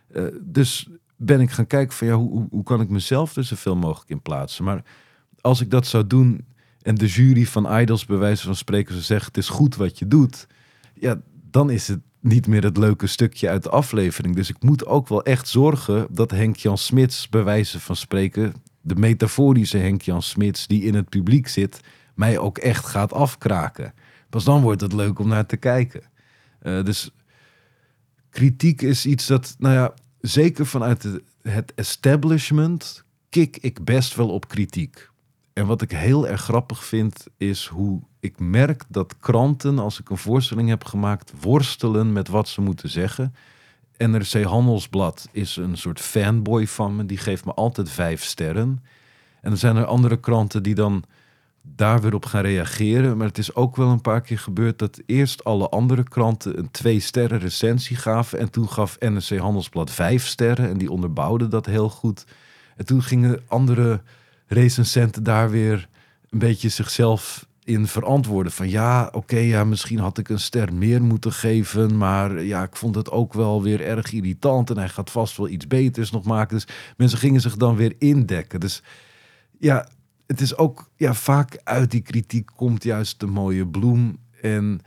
Eh, dus ben ik gaan kijken van ja, hoe, hoe- kan ik mezelf er zoveel mogelijk in plaatsen. Maar als ik dat zou doen en de jury van Idols bij wijze van spreken zou zeggen het is goed wat je doet, ja, dan is het niet meer het leuke stukje uit de aflevering. Dus ik moet ook wel echt zorgen dat Henk-Jan Smits, bij wijze van spreken, de metaforische Henk-Jan Smits die in het publiek zit, mij ook echt gaat afkraken. Pas dan wordt het leuk om naar te kijken. Eh, dus kritiek is iets dat, nou ja, zeker vanuit het establishment kik ik best wel op kritiek. En wat ik heel erg grappig vind, is hoe ik merk dat kranten, als ik een voorstelling heb gemaakt, worstelen met wat ze moeten zeggen. NRC Handelsblad is een soort fanboy van me, die geeft me altijd vijf sterren. En dan zijn er andere kranten die dan daar weer op gaan reageren. Maar het is ook wel een paar keer gebeurd dat eerst alle andere kranten een twee sterren recensie gaven. En toen gaf NRC Handelsblad vijf sterren en die onderbouwde dat heel goed. En toen gingen andere recensenten daar weer een beetje zichzelf in verantwoorden. Van ja, oké, ja, misschien had ik een ster meer moeten geven. Maar ja, ik vond het ook wel weer erg irritant. En hij gaat vast wel iets beters nog maken. Dus mensen gingen zich dan weer indekken. Dus ja, het is ook ja, vaak uit die kritiek komt juist de mooie bloem. En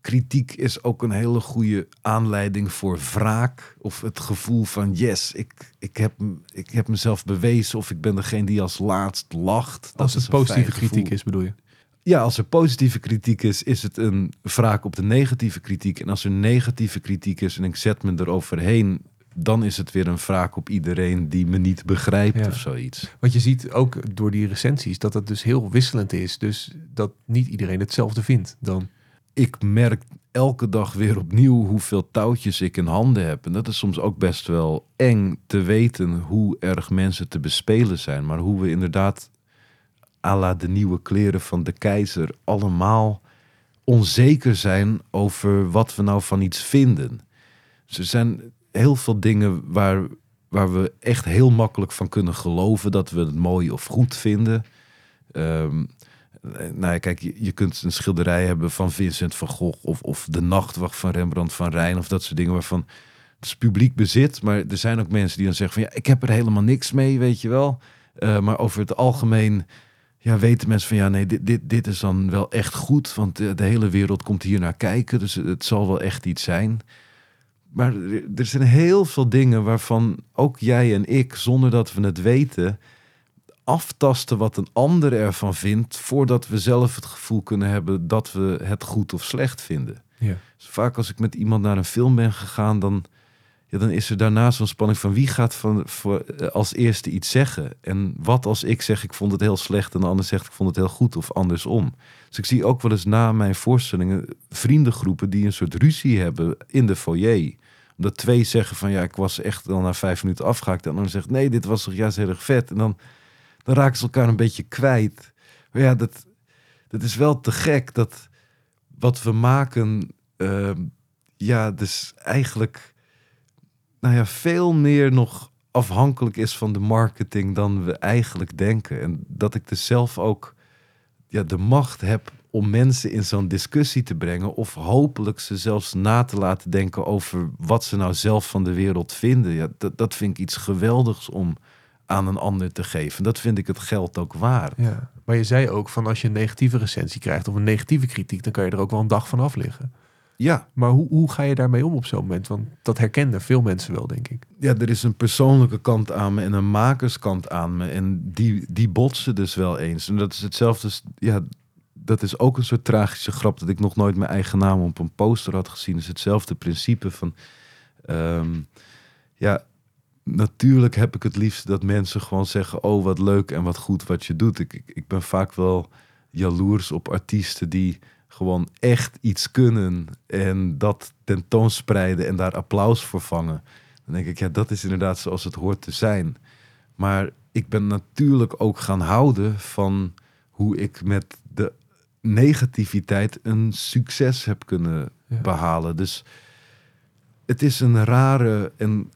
kritiek is ook een hele goede aanleiding voor wraak. Of het gevoel van yes, ik, ik, heb, ik heb mezelf bewezen. Of ik ben degene die als laatst lacht. Als het een positieve kritiek gevoel. is, bedoel je? Ja, als er positieve kritiek is, is het een wraak op de negatieve kritiek. En als er negatieve kritiek is en ik zet me eroverheen, dan is het weer een wraak op iedereen die me niet begrijpt Ja. of zoiets. Want je ziet ook door die recensies dat het dus heel wisselend is. Dus dat niet iedereen hetzelfde vindt dan. Ik merk elke dag weer opnieuw hoeveel touwtjes ik in handen heb. En dat is soms ook best wel eng te weten hoe erg mensen te bespelen zijn. Maar hoe we inderdaad, à la de nieuwe kleren van de keizer, allemaal onzeker zijn over wat we nou van iets vinden. Er zijn heel veel dingen waar, waar we echt heel makkelijk van kunnen geloven dat we het mooi of goed vinden. Ehm, nou kijk, je, je kunt een schilderij hebben van Vincent van Gogh of, of de Nachtwacht van Rembrandt van Rijn of dat soort dingen waarvan het is publiek bezit, maar er zijn ook mensen die dan zeggen van ja, ik heb er helemaal niks mee, weet je wel. Eh, maar over het algemeen ja, weten mensen van ja, nee, dit, dit, dit is dan wel echt goed, want de, de hele wereld komt hier naar kijken, dus het zal wel echt iets zijn. Maar er, zijn heel veel dingen waarvan ook jij en ik, zonder dat we het weten, aftasten wat een ander ervan vindt, voordat we zelf het gevoel kunnen hebben dat we het goed of slecht vinden. Ja. Dus vaak als ik met iemand naar een film ben gegaan, dan, ja, dan is er daarna zo'n spanning van wie gaat van, voor, eh, als eerste iets zeggen. En wat als ik zeg ik vond het heel slecht en de ander zegt ik vond het heel goed of andersom. Dus ik zie ook wel eens na mijn voorstellingen vriendengroepen die een soort ruzie hebben in de foyer. Omdat twee zeggen van ja, ik was echt al na vijf minuten afgehaakt. En ander zegt nee, dit was toch juist heel erg vet. En dan, dan raken ze elkaar een beetje kwijt. Maar ja, dat, dat is wel te gek dat wat we maken, ehm, ja, dus eigenlijk, nou ja, veel meer nog afhankelijk is van de marketing dan we eigenlijk denken. En dat ik dus zelf ook ja, de macht heb om mensen in zo'n discussie te brengen. Of hopelijk ze zelfs na te laten denken over wat ze nou zelf van de wereld vinden. Ja, dat, dat vind ik iets geweldigs om aan een ander te geven. Dat vind ik het geld ook waard. Ja. Maar je zei ook van als je een negatieve recensie krijgt of een negatieve kritiek, dan kan je er ook wel een dag van af liggen. Ja, Maar hoe, hoe ga je daarmee om op zo'n moment? Want dat herkennen veel mensen wel, denk ik. ja, er is een persoonlijke kant aan me en een makerskant aan me. En die, die botsen dus wel eens. En dat is hetzelfde. Ja, dat is ook een soort tragische grap dat ik nog nooit mijn eigen naam op een poster had gezien. is hetzelfde principe van. ehm, ja, natuurlijk heb ik het liefst dat mensen gewoon zeggen: Oh, wat leuk en wat goed wat je doet. Ik, ik, ik ben vaak wel jaloers op artiesten die gewoon echt iets kunnen en dat tentoonspreiden en daar applaus voor vangen. Dan denk ik, ja, dat is inderdaad zoals het hoort te zijn. Maar ik ben natuurlijk ook gaan houden van hoe ik met negativiteit een succes heb kunnen Ja. behalen. Dus het is een rare en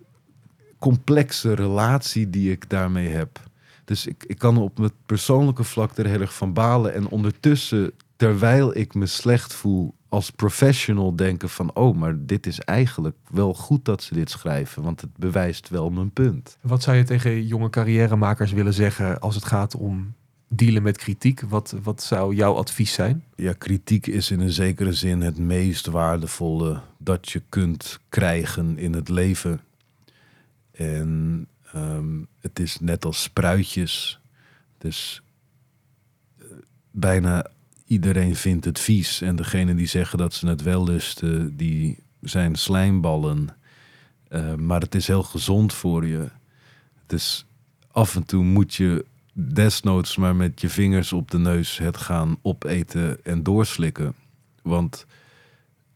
complexe relatie die ik daarmee heb. Dus ik, ik kan op het persoonlijke vlak er heel erg van balen. En ondertussen, terwijl ik me slecht voel als professional, denken van... oh, maar dit is eigenlijk wel goed dat ze dit schrijven. Want het bewijst wel mijn punt. Wat zou je tegen jonge carrièremakers willen zeggen als het gaat om dealen met kritiek? Wat, wat zou jouw advies zijn? Ja, kritiek is in een zekere zin het meest waardevolle dat je kunt krijgen in het leven. En ehm, het is net als spruitjes. Dus eh, bijna iedereen vindt het vies. En degene die zeggen dat ze het wel lusten, die zijn slijmballen. Eh, maar het is heel gezond voor je. Dus af en toe moet je desnoods maar met je vingers op de neus het gaan opeten en doorslikken. Want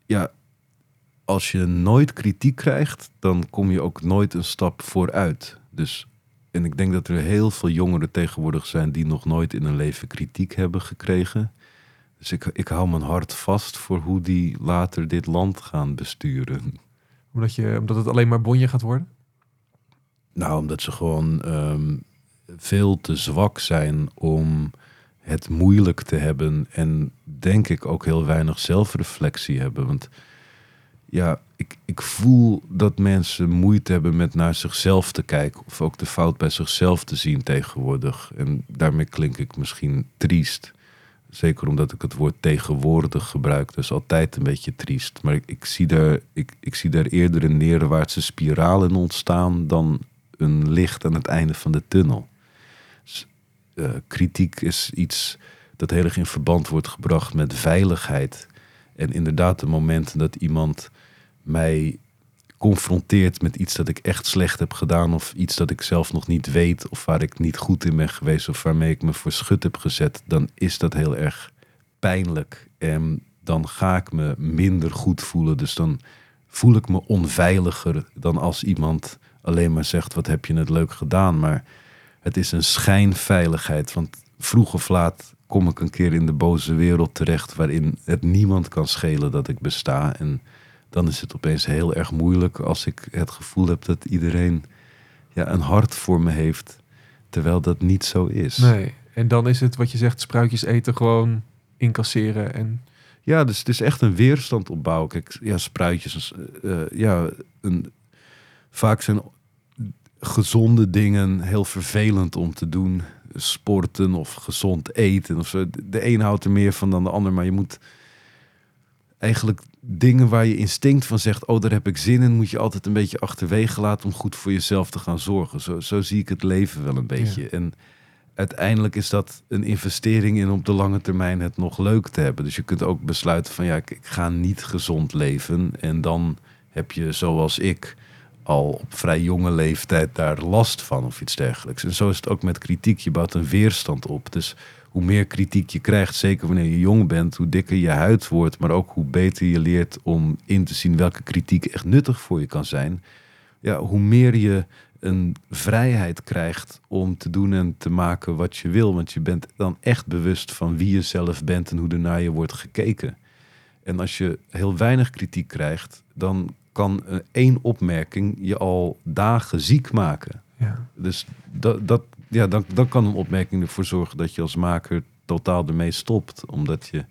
ja, als je nooit kritiek krijgt, dan kom je ook nooit een stap vooruit. Dus en ik denk dat er heel veel jongeren tegenwoordig zijn die nog nooit in hun leven kritiek hebben gekregen. Dus ik, ik hou mijn hart vast voor hoe die later dit land gaan besturen. Omdat, je, omdat het alleen maar bonje gaat worden? Nou, omdat ze gewoon ehm, veel te zwak zijn om het moeilijk te hebben. En denk ik ook heel weinig zelfreflectie hebben. Want ja, ik, ik voel dat mensen moeite hebben met naar zichzelf te kijken. Of ook de fout bij zichzelf te zien tegenwoordig. En daarmee klink ik misschien triest. Zeker omdat ik het woord tegenwoordig gebruik. Dus altijd een beetje triest. Maar ik, ik, zie, daar, ik, ik zie daar eerder een neerwaartse spiraal in ontstaan dan een licht aan het einde van de tunnel. Eh, kritiek is iets dat heel erg in verband wordt gebracht met veiligheid. En inderdaad, de momenten dat iemand mij confronteert met iets dat ik echt slecht heb gedaan, of iets dat ik zelf nog niet weet, of waar ik niet goed in ben geweest, of waarmee ik me voor schut heb gezet, dan is dat heel erg pijnlijk. En dan ga ik me minder goed voelen. Dus dan voel ik me onveiliger dan als iemand alleen maar zegt: Wat heb je het leuk gedaan? Maar het is een schijnveiligheid. Want vroeg of laat kom ik een keer in de boze wereld terecht waarin het niemand kan schelen dat ik besta. En dan is het opeens heel erg moeilijk als ik het gevoel heb dat iedereen ja, een hart voor me heeft, terwijl dat niet zo is. Nee. En dan is het wat je zegt, spruitjes eten, gewoon incasseren. En Ja, dus het is echt een weerstand opbouwen. Kijk, ja, spruitjes, eh, eh, ja, een, vaak zijn gezonde dingen heel vervelend om te doen. Sporten of gezond eten of zo. De een houdt er meer van dan de ander, maar je moet eigenlijk dingen waar je instinct van zegt, oh, daar heb ik zin in, moet je altijd een beetje achterwege laten om goed voor jezelf te gaan zorgen. Zo, zo zie ik het leven wel een beetje. En uiteindelijk is dat een investering in op de lange termijn het nog leuk te hebben. Dus je kunt ook besluiten van ja, ik, ik ga niet gezond leven. En dan heb je, zoals ik, al op vrij jonge leeftijd daar last van of iets dergelijks. En zo is het ook met kritiek. Je bouwt een weerstand op. Dus hoe meer kritiek je krijgt, zeker wanneer je jong bent, hoe dikker je huid wordt, maar ook hoe beter je leert om in te zien welke kritiek echt nuttig voor je kan zijn. Ja, hoe meer je een vrijheid krijgt om te doen en te maken wat je wil. Want je bent dan echt bewust van wie je zelf bent en hoe er naar je wordt gekeken. En als je heel weinig kritiek krijgt, dan kan eh, één opmerking je al dagen ziek maken. ja. Dus dat, dat, ja, dan, dan kan een opmerking ervoor zorgen dat je als maker totaal ermee stopt. Omdat je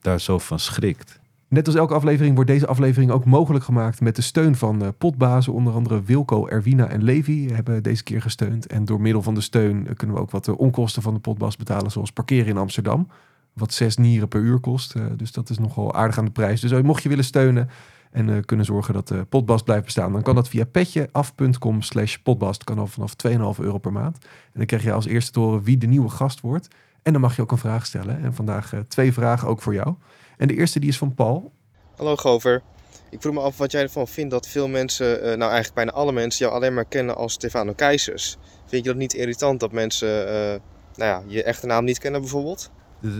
daar zo van schrikt. Net als elke aflevering wordt deze aflevering ook mogelijk gemaakt met de steun van eh, potbazen. Onder andere Wilco, Erwina en Levi hebben deze keer gesteund. En door middel van de steun eh, kunnen we ook wat de onkosten van de potbas betalen. Zoals parkeren in Amsterdam. Wat zes nieren per uur kost. Dus dat is nogal aardig aan de prijs. Dus mocht je willen steunen en eh, kunnen zorgen dat de potbast blijft bestaan. Dan kan dat via petjeaf.com slash. Kan al vanaf 2,5 euro per maand. En dan krijg je als eerste te horen wie de nieuwe gast wordt. En dan mag je ook een vraag stellen. En vandaag eh, twee vragen ook voor jou. En de eerste die is van Paul. Hallo Gover. Ik vroeg me af wat jij ervan vindt dat veel mensen, eh, nou eigenlijk bijna alle mensen, jou alleen maar kennen als Stefano Keizers. Vind je dat niet irritant dat mensen, eh, nou ja, je echte naam niet kennen bijvoorbeeld? <laughs>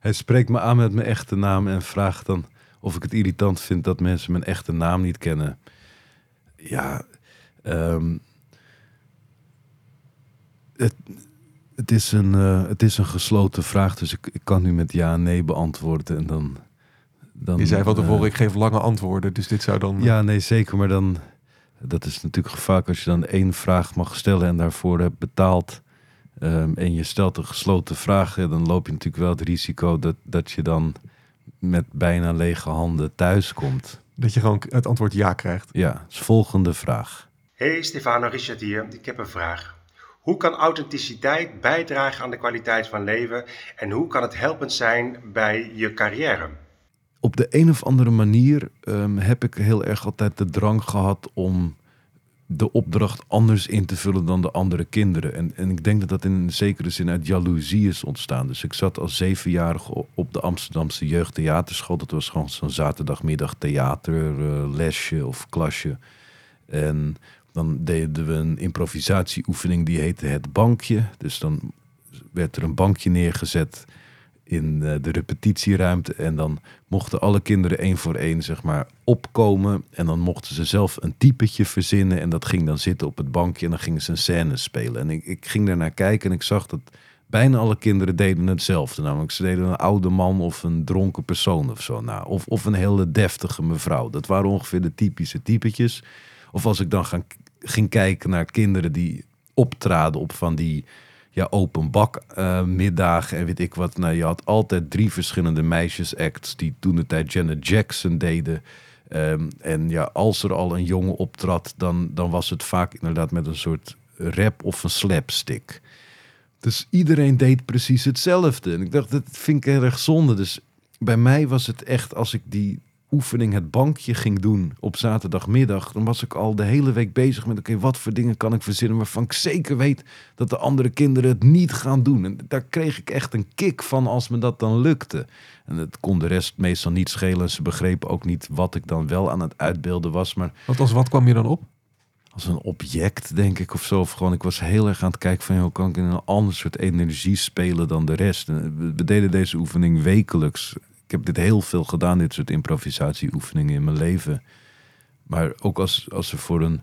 Hij spreekt me aan met mijn echte naam en vraagt dan of ik het irritant vind dat mensen mijn echte naam niet kennen. Ja, ehm, het, het, is een, eh, het is een gesloten vraag, dus ik, ik kan nu met ja en nee beantwoorden. En dan, dan, Je zei van tevoren, eh, ik geef lange antwoorden. Dus dit zou dan... Ja, nee, zeker. Maar dan, dat is natuurlijk gevaarlijk als je dan één vraag mag stellen en daarvoor hebt betaald. ehm, en je stelt een gesloten vraag, ja, dan loop je natuurlijk wel het risico dat, dat je dan met bijna lege handen thuis komt. Dat je gewoon het antwoord ja krijgt. Ja, dus volgende vraag. Hey Stefano, Richard hier. Ik heb een vraag. Hoe kan authenticiteit bijdragen aan de kwaliteit van leven en hoe kan het helpend zijn bij je carrière? Op de een of andere manier ehm, heb ik heel erg altijd de drang gehad om de opdracht anders in te vullen dan de andere kinderen. En, en ik denk dat dat in een zekere zin uit jaloezie is ontstaan. Dus ik zat als zevenjarige op de Amsterdamse jeugdtheaterschool. Dat was gewoon zo'n zaterdagmiddag theater, eh, lesje of klasje. En dan deden we een improvisatieoefening die heette Het Bankje. Dus dan werd er een bankje neergezet in eh, de repetitieruimte. En dan mochten alle kinderen één voor één zeg maar opkomen. En dan mochten ze zelf een typetje verzinnen. En dat ging dan zitten op het bankje en dan gingen ze een scène spelen. En ik, ik ging daarnaar kijken en ik zag dat bijna alle kinderen deden hetzelfde. Namelijk ze deden een oude man of een dronken persoon of zo. Nou, of, of een hele deftige mevrouw. Dat waren ongeveer de typische typetjes. Of als ik dan gaan, ging kijken naar kinderen die optraden op van die ja, open bak middagen en weet ik wat. Nou, je had altijd drie verschillende meisjesacts die toen de tijd Janet Jackson deden. Ehm, en ja, als er al een jongen optrad, dan, dan was het vaak inderdaad met een soort rap of een slapstick. Dus iedereen deed precies hetzelfde. En ik dacht, dat vind ik erg zonde. Dus bij mij was het echt, als ik die oefening, het bankje ging doen op zaterdagmiddag, dan was ik al de hele week bezig met, oké, wat voor dingen kan ik verzinnen waarvan ik zeker weet dat de andere kinderen het niet gaan doen. En daar kreeg ik echt een kick van als me dat dan lukte. En het kon de rest meestal niet schelen. Ze begrepen ook niet wat ik dan wel aan het uitbeelden was. Maar Want als wat kwam je dan op? als een object, denk ik, of zo. Of gewoon, ik was heel erg aan het kijken van, hoe kan ik in een ander soort energie spelen dan de rest. We deden deze oefening wekelijks. Ik heb dit heel veel gedaan, dit soort improvisatieoefeningen in mijn leven. Maar ook als, als er voor een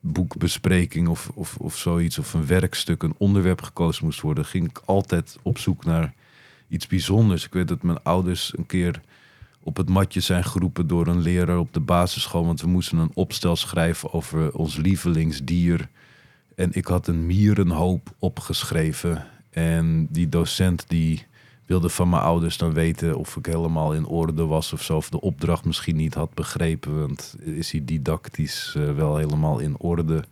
boekbespreking of, of, of zoiets, of een werkstuk, een onderwerp gekozen moest worden, ging ik altijd op zoek naar iets bijzonders. Ik weet dat mijn ouders een keer op het matje zijn geroepen door een leraar op de basisschool. Want we moesten een opstel schrijven over ons lievelingsdier. En ik had een mierenhoop opgeschreven. En die docent die wilde van mijn ouders dan weten of ik helemaal in orde was of zo. Of de opdracht misschien niet had begrepen. Want is hij didactisch eh, wel helemaal in orde?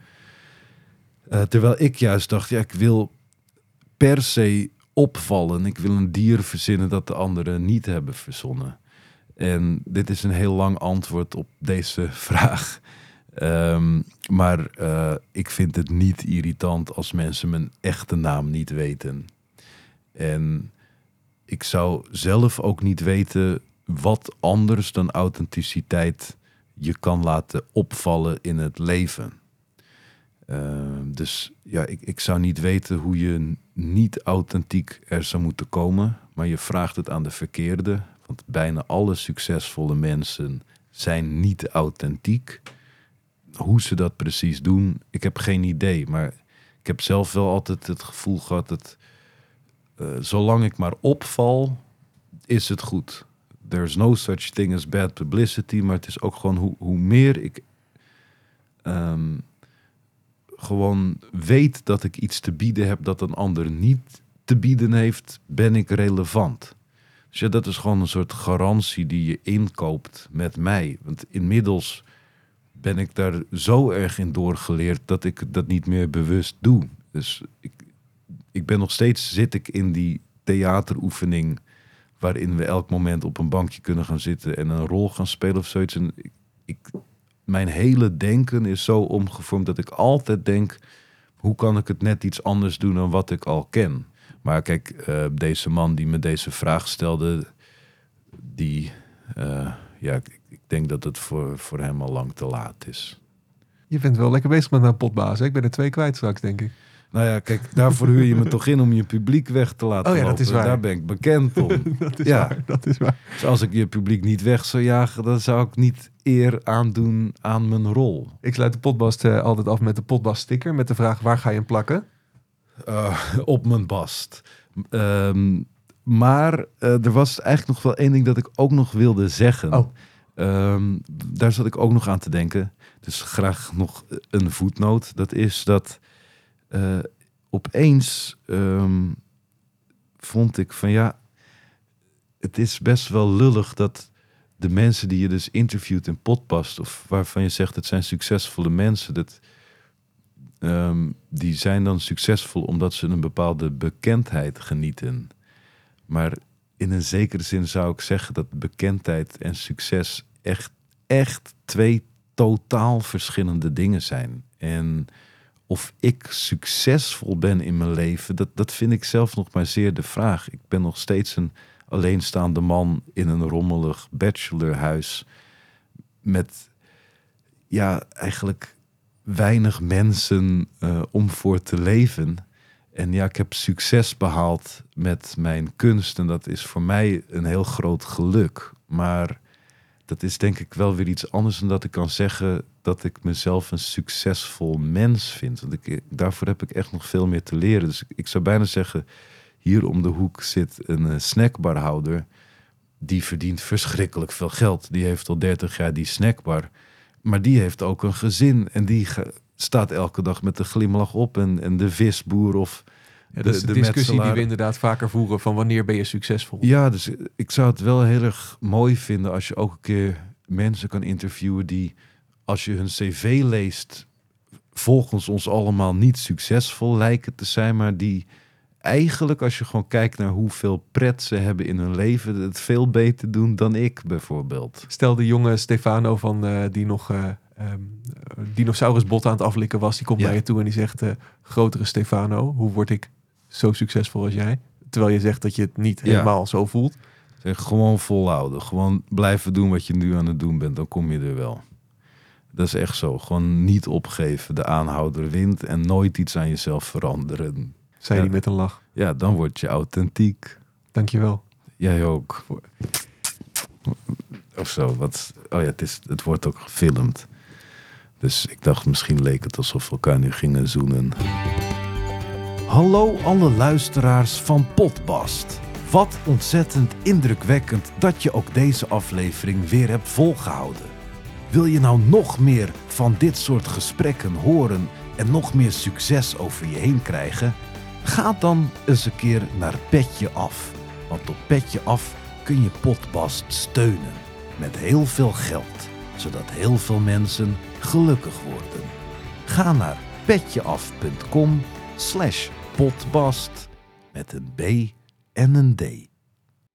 Eh, terwijl ik juist dacht, ja, ik wil per se opvallen. Ik wil een dier verzinnen dat de anderen niet hebben verzonnen. En dit is een heel lang antwoord op deze <laughs> vraag. Ehm, maar eh, ik vind het niet irritant als mensen mijn echte naam niet weten. En ik zou zelf ook niet weten wat anders dan authenticiteit je kan laten opvallen in het leven. Ehm, dus ja, ik, ik zou niet weten hoe je niet authentiek er zou moeten komen. Maar je vraagt het aan de verkeerde. Want bijna alle succesvolle mensen zijn niet authentiek. Hoe ze dat precies doen, ik heb geen idee. Maar ik heb zelf wel altijd het gevoel gehad dat zolang ik maar opval, is het goed. There's no such thing as bad publicity. Maar het is ook gewoon hoe, hoe meer ik ehm, gewoon weet dat ik iets te bieden heb dat een ander niet te bieden heeft, ben ik relevant. Dus ja, dat is gewoon een soort garantie die je inkoopt met mij. Want inmiddels ben ik daar zo erg in doorgeleerd dat ik dat niet meer bewust doe. Dus ik, ik ben nog steeds, zit ik in die theateroefening waarin we elk moment op een bankje kunnen gaan zitten en een rol gaan spelen of zoiets. Ik, mijn hele denken is zo omgevormd dat ik altijd denk, hoe kan ik het net iets anders doen dan wat ik al ken? Maar kijk, eh, deze man die me deze vraag stelde, die, eh, ja, ik, denk dat het voor, voor hem al lang te laat is. Je bent wel lekker bezig met mijn potbaas. Hè? Ik ben er twee kwijt straks, denk ik. Nou ja, kijk, daarvoor huur je me toch in om je publiek weg te laten Oh ja, dat lopen. is waar. Daar ben ik bekend om. <laughs> Dat is Ja. waar. Dat is waar. Dus als ik je publiek niet weg zou jagen, dan zou ik niet eer aandoen aan mijn rol. Ik sluit de potbast eh, altijd af met de potbast sticker. Met de vraag, waar ga je hem plakken? Eh, op mijn bast. Ehm, maar eh, er was eigenlijk nog wel één ding dat ik ook nog wilde zeggen. Oh. Ehm, daar zat ik ook nog aan te denken. Dus graag nog een voetnoot. Dat is dat eh, opeens ehm, vond ik van ja, het is best wel lullig dat de mensen die je dus interviewt in Podpast, of waarvan je zegt het zijn succesvolle mensen, dat, ehm, die zijn dan succesvol omdat ze een bepaalde bekendheid genieten. Maar in een zekere zin zou ik zeggen dat bekendheid en succes echt, echt twee totaal verschillende dingen zijn. En of ik succesvol ben in mijn leven, dat, dat vind ik zelf nog maar zeer de vraag. Ik ben nog steeds een alleenstaande man in een rommelig bachelorhuis met ja, eigenlijk weinig mensen eh, om voor te leven. En ja, ik heb succes behaald met mijn kunst. En dat is voor mij een heel groot geluk. Maar dat is denk ik wel weer iets anders dan dat ik kan zeggen dat ik mezelf een succesvol mens vind. Want ik, daarvoor heb ik echt nog veel meer te leren. Dus ik, zou bijna zeggen, hier om de hoek zit een eh, snackbarhouder. Die verdient verschrikkelijk veel geld. Die heeft al 30 jaar die snackbar. Maar die heeft ook een gezin. En die staat elke dag met de glimlach op. En, en de visboer of Ja, dat is de, de, de discussie die we inderdaad vaker voeren van wanneer ben je succesvol. Ja, dus ik zou het wel heel erg mooi vinden als je ook een keer mensen kan interviewen die, als je hun cv leest, volgens ons allemaal niet succesvol lijken te zijn, maar die eigenlijk, als je gewoon kijkt naar hoeveel pret ze hebben in hun leven, het veel beter doen dan ik bijvoorbeeld. Stel de jonge Stefano van eh, die nog eh ehm, dinosaurusbot aan het aflikken was, die komt Ja. naar je toe en die zegt: eh, grotere Stefano, hoe word ik zo succesvol als jij? Terwijl je zegt dat je het niet Ja. helemaal zo voelt. Zeg, gewoon volhouden, gewoon blijven doen wat je nu aan het doen bent, dan kom je er wel. Dat is echt zo. Gewoon niet opgeven. De aanhouder wint en nooit iets aan jezelf veranderen. Zei Ja. hij met een lach. Ja, dan word je authentiek. Dankjewel. Jij ook. Of zo. Wat, oh ja, het, is, het wordt ook gefilmd. Dus ik dacht, misschien leek het alsof we elkaar nu gingen zoenen. Hallo alle luisteraars van Potbast. Wat ontzettend indrukwekkend dat je ook deze aflevering weer hebt volgehouden. Wil je nou nog meer van dit soort gesprekken horen en nog meer succes over je heen krijgen? Ga dan eens een keer naar Petje Af. Want op Petje Af kun je Potbast steunen. Met heel veel geld. Zodat heel veel mensen gelukkig worden. Ga naar petjeaf.com slash potbast met een B en een D.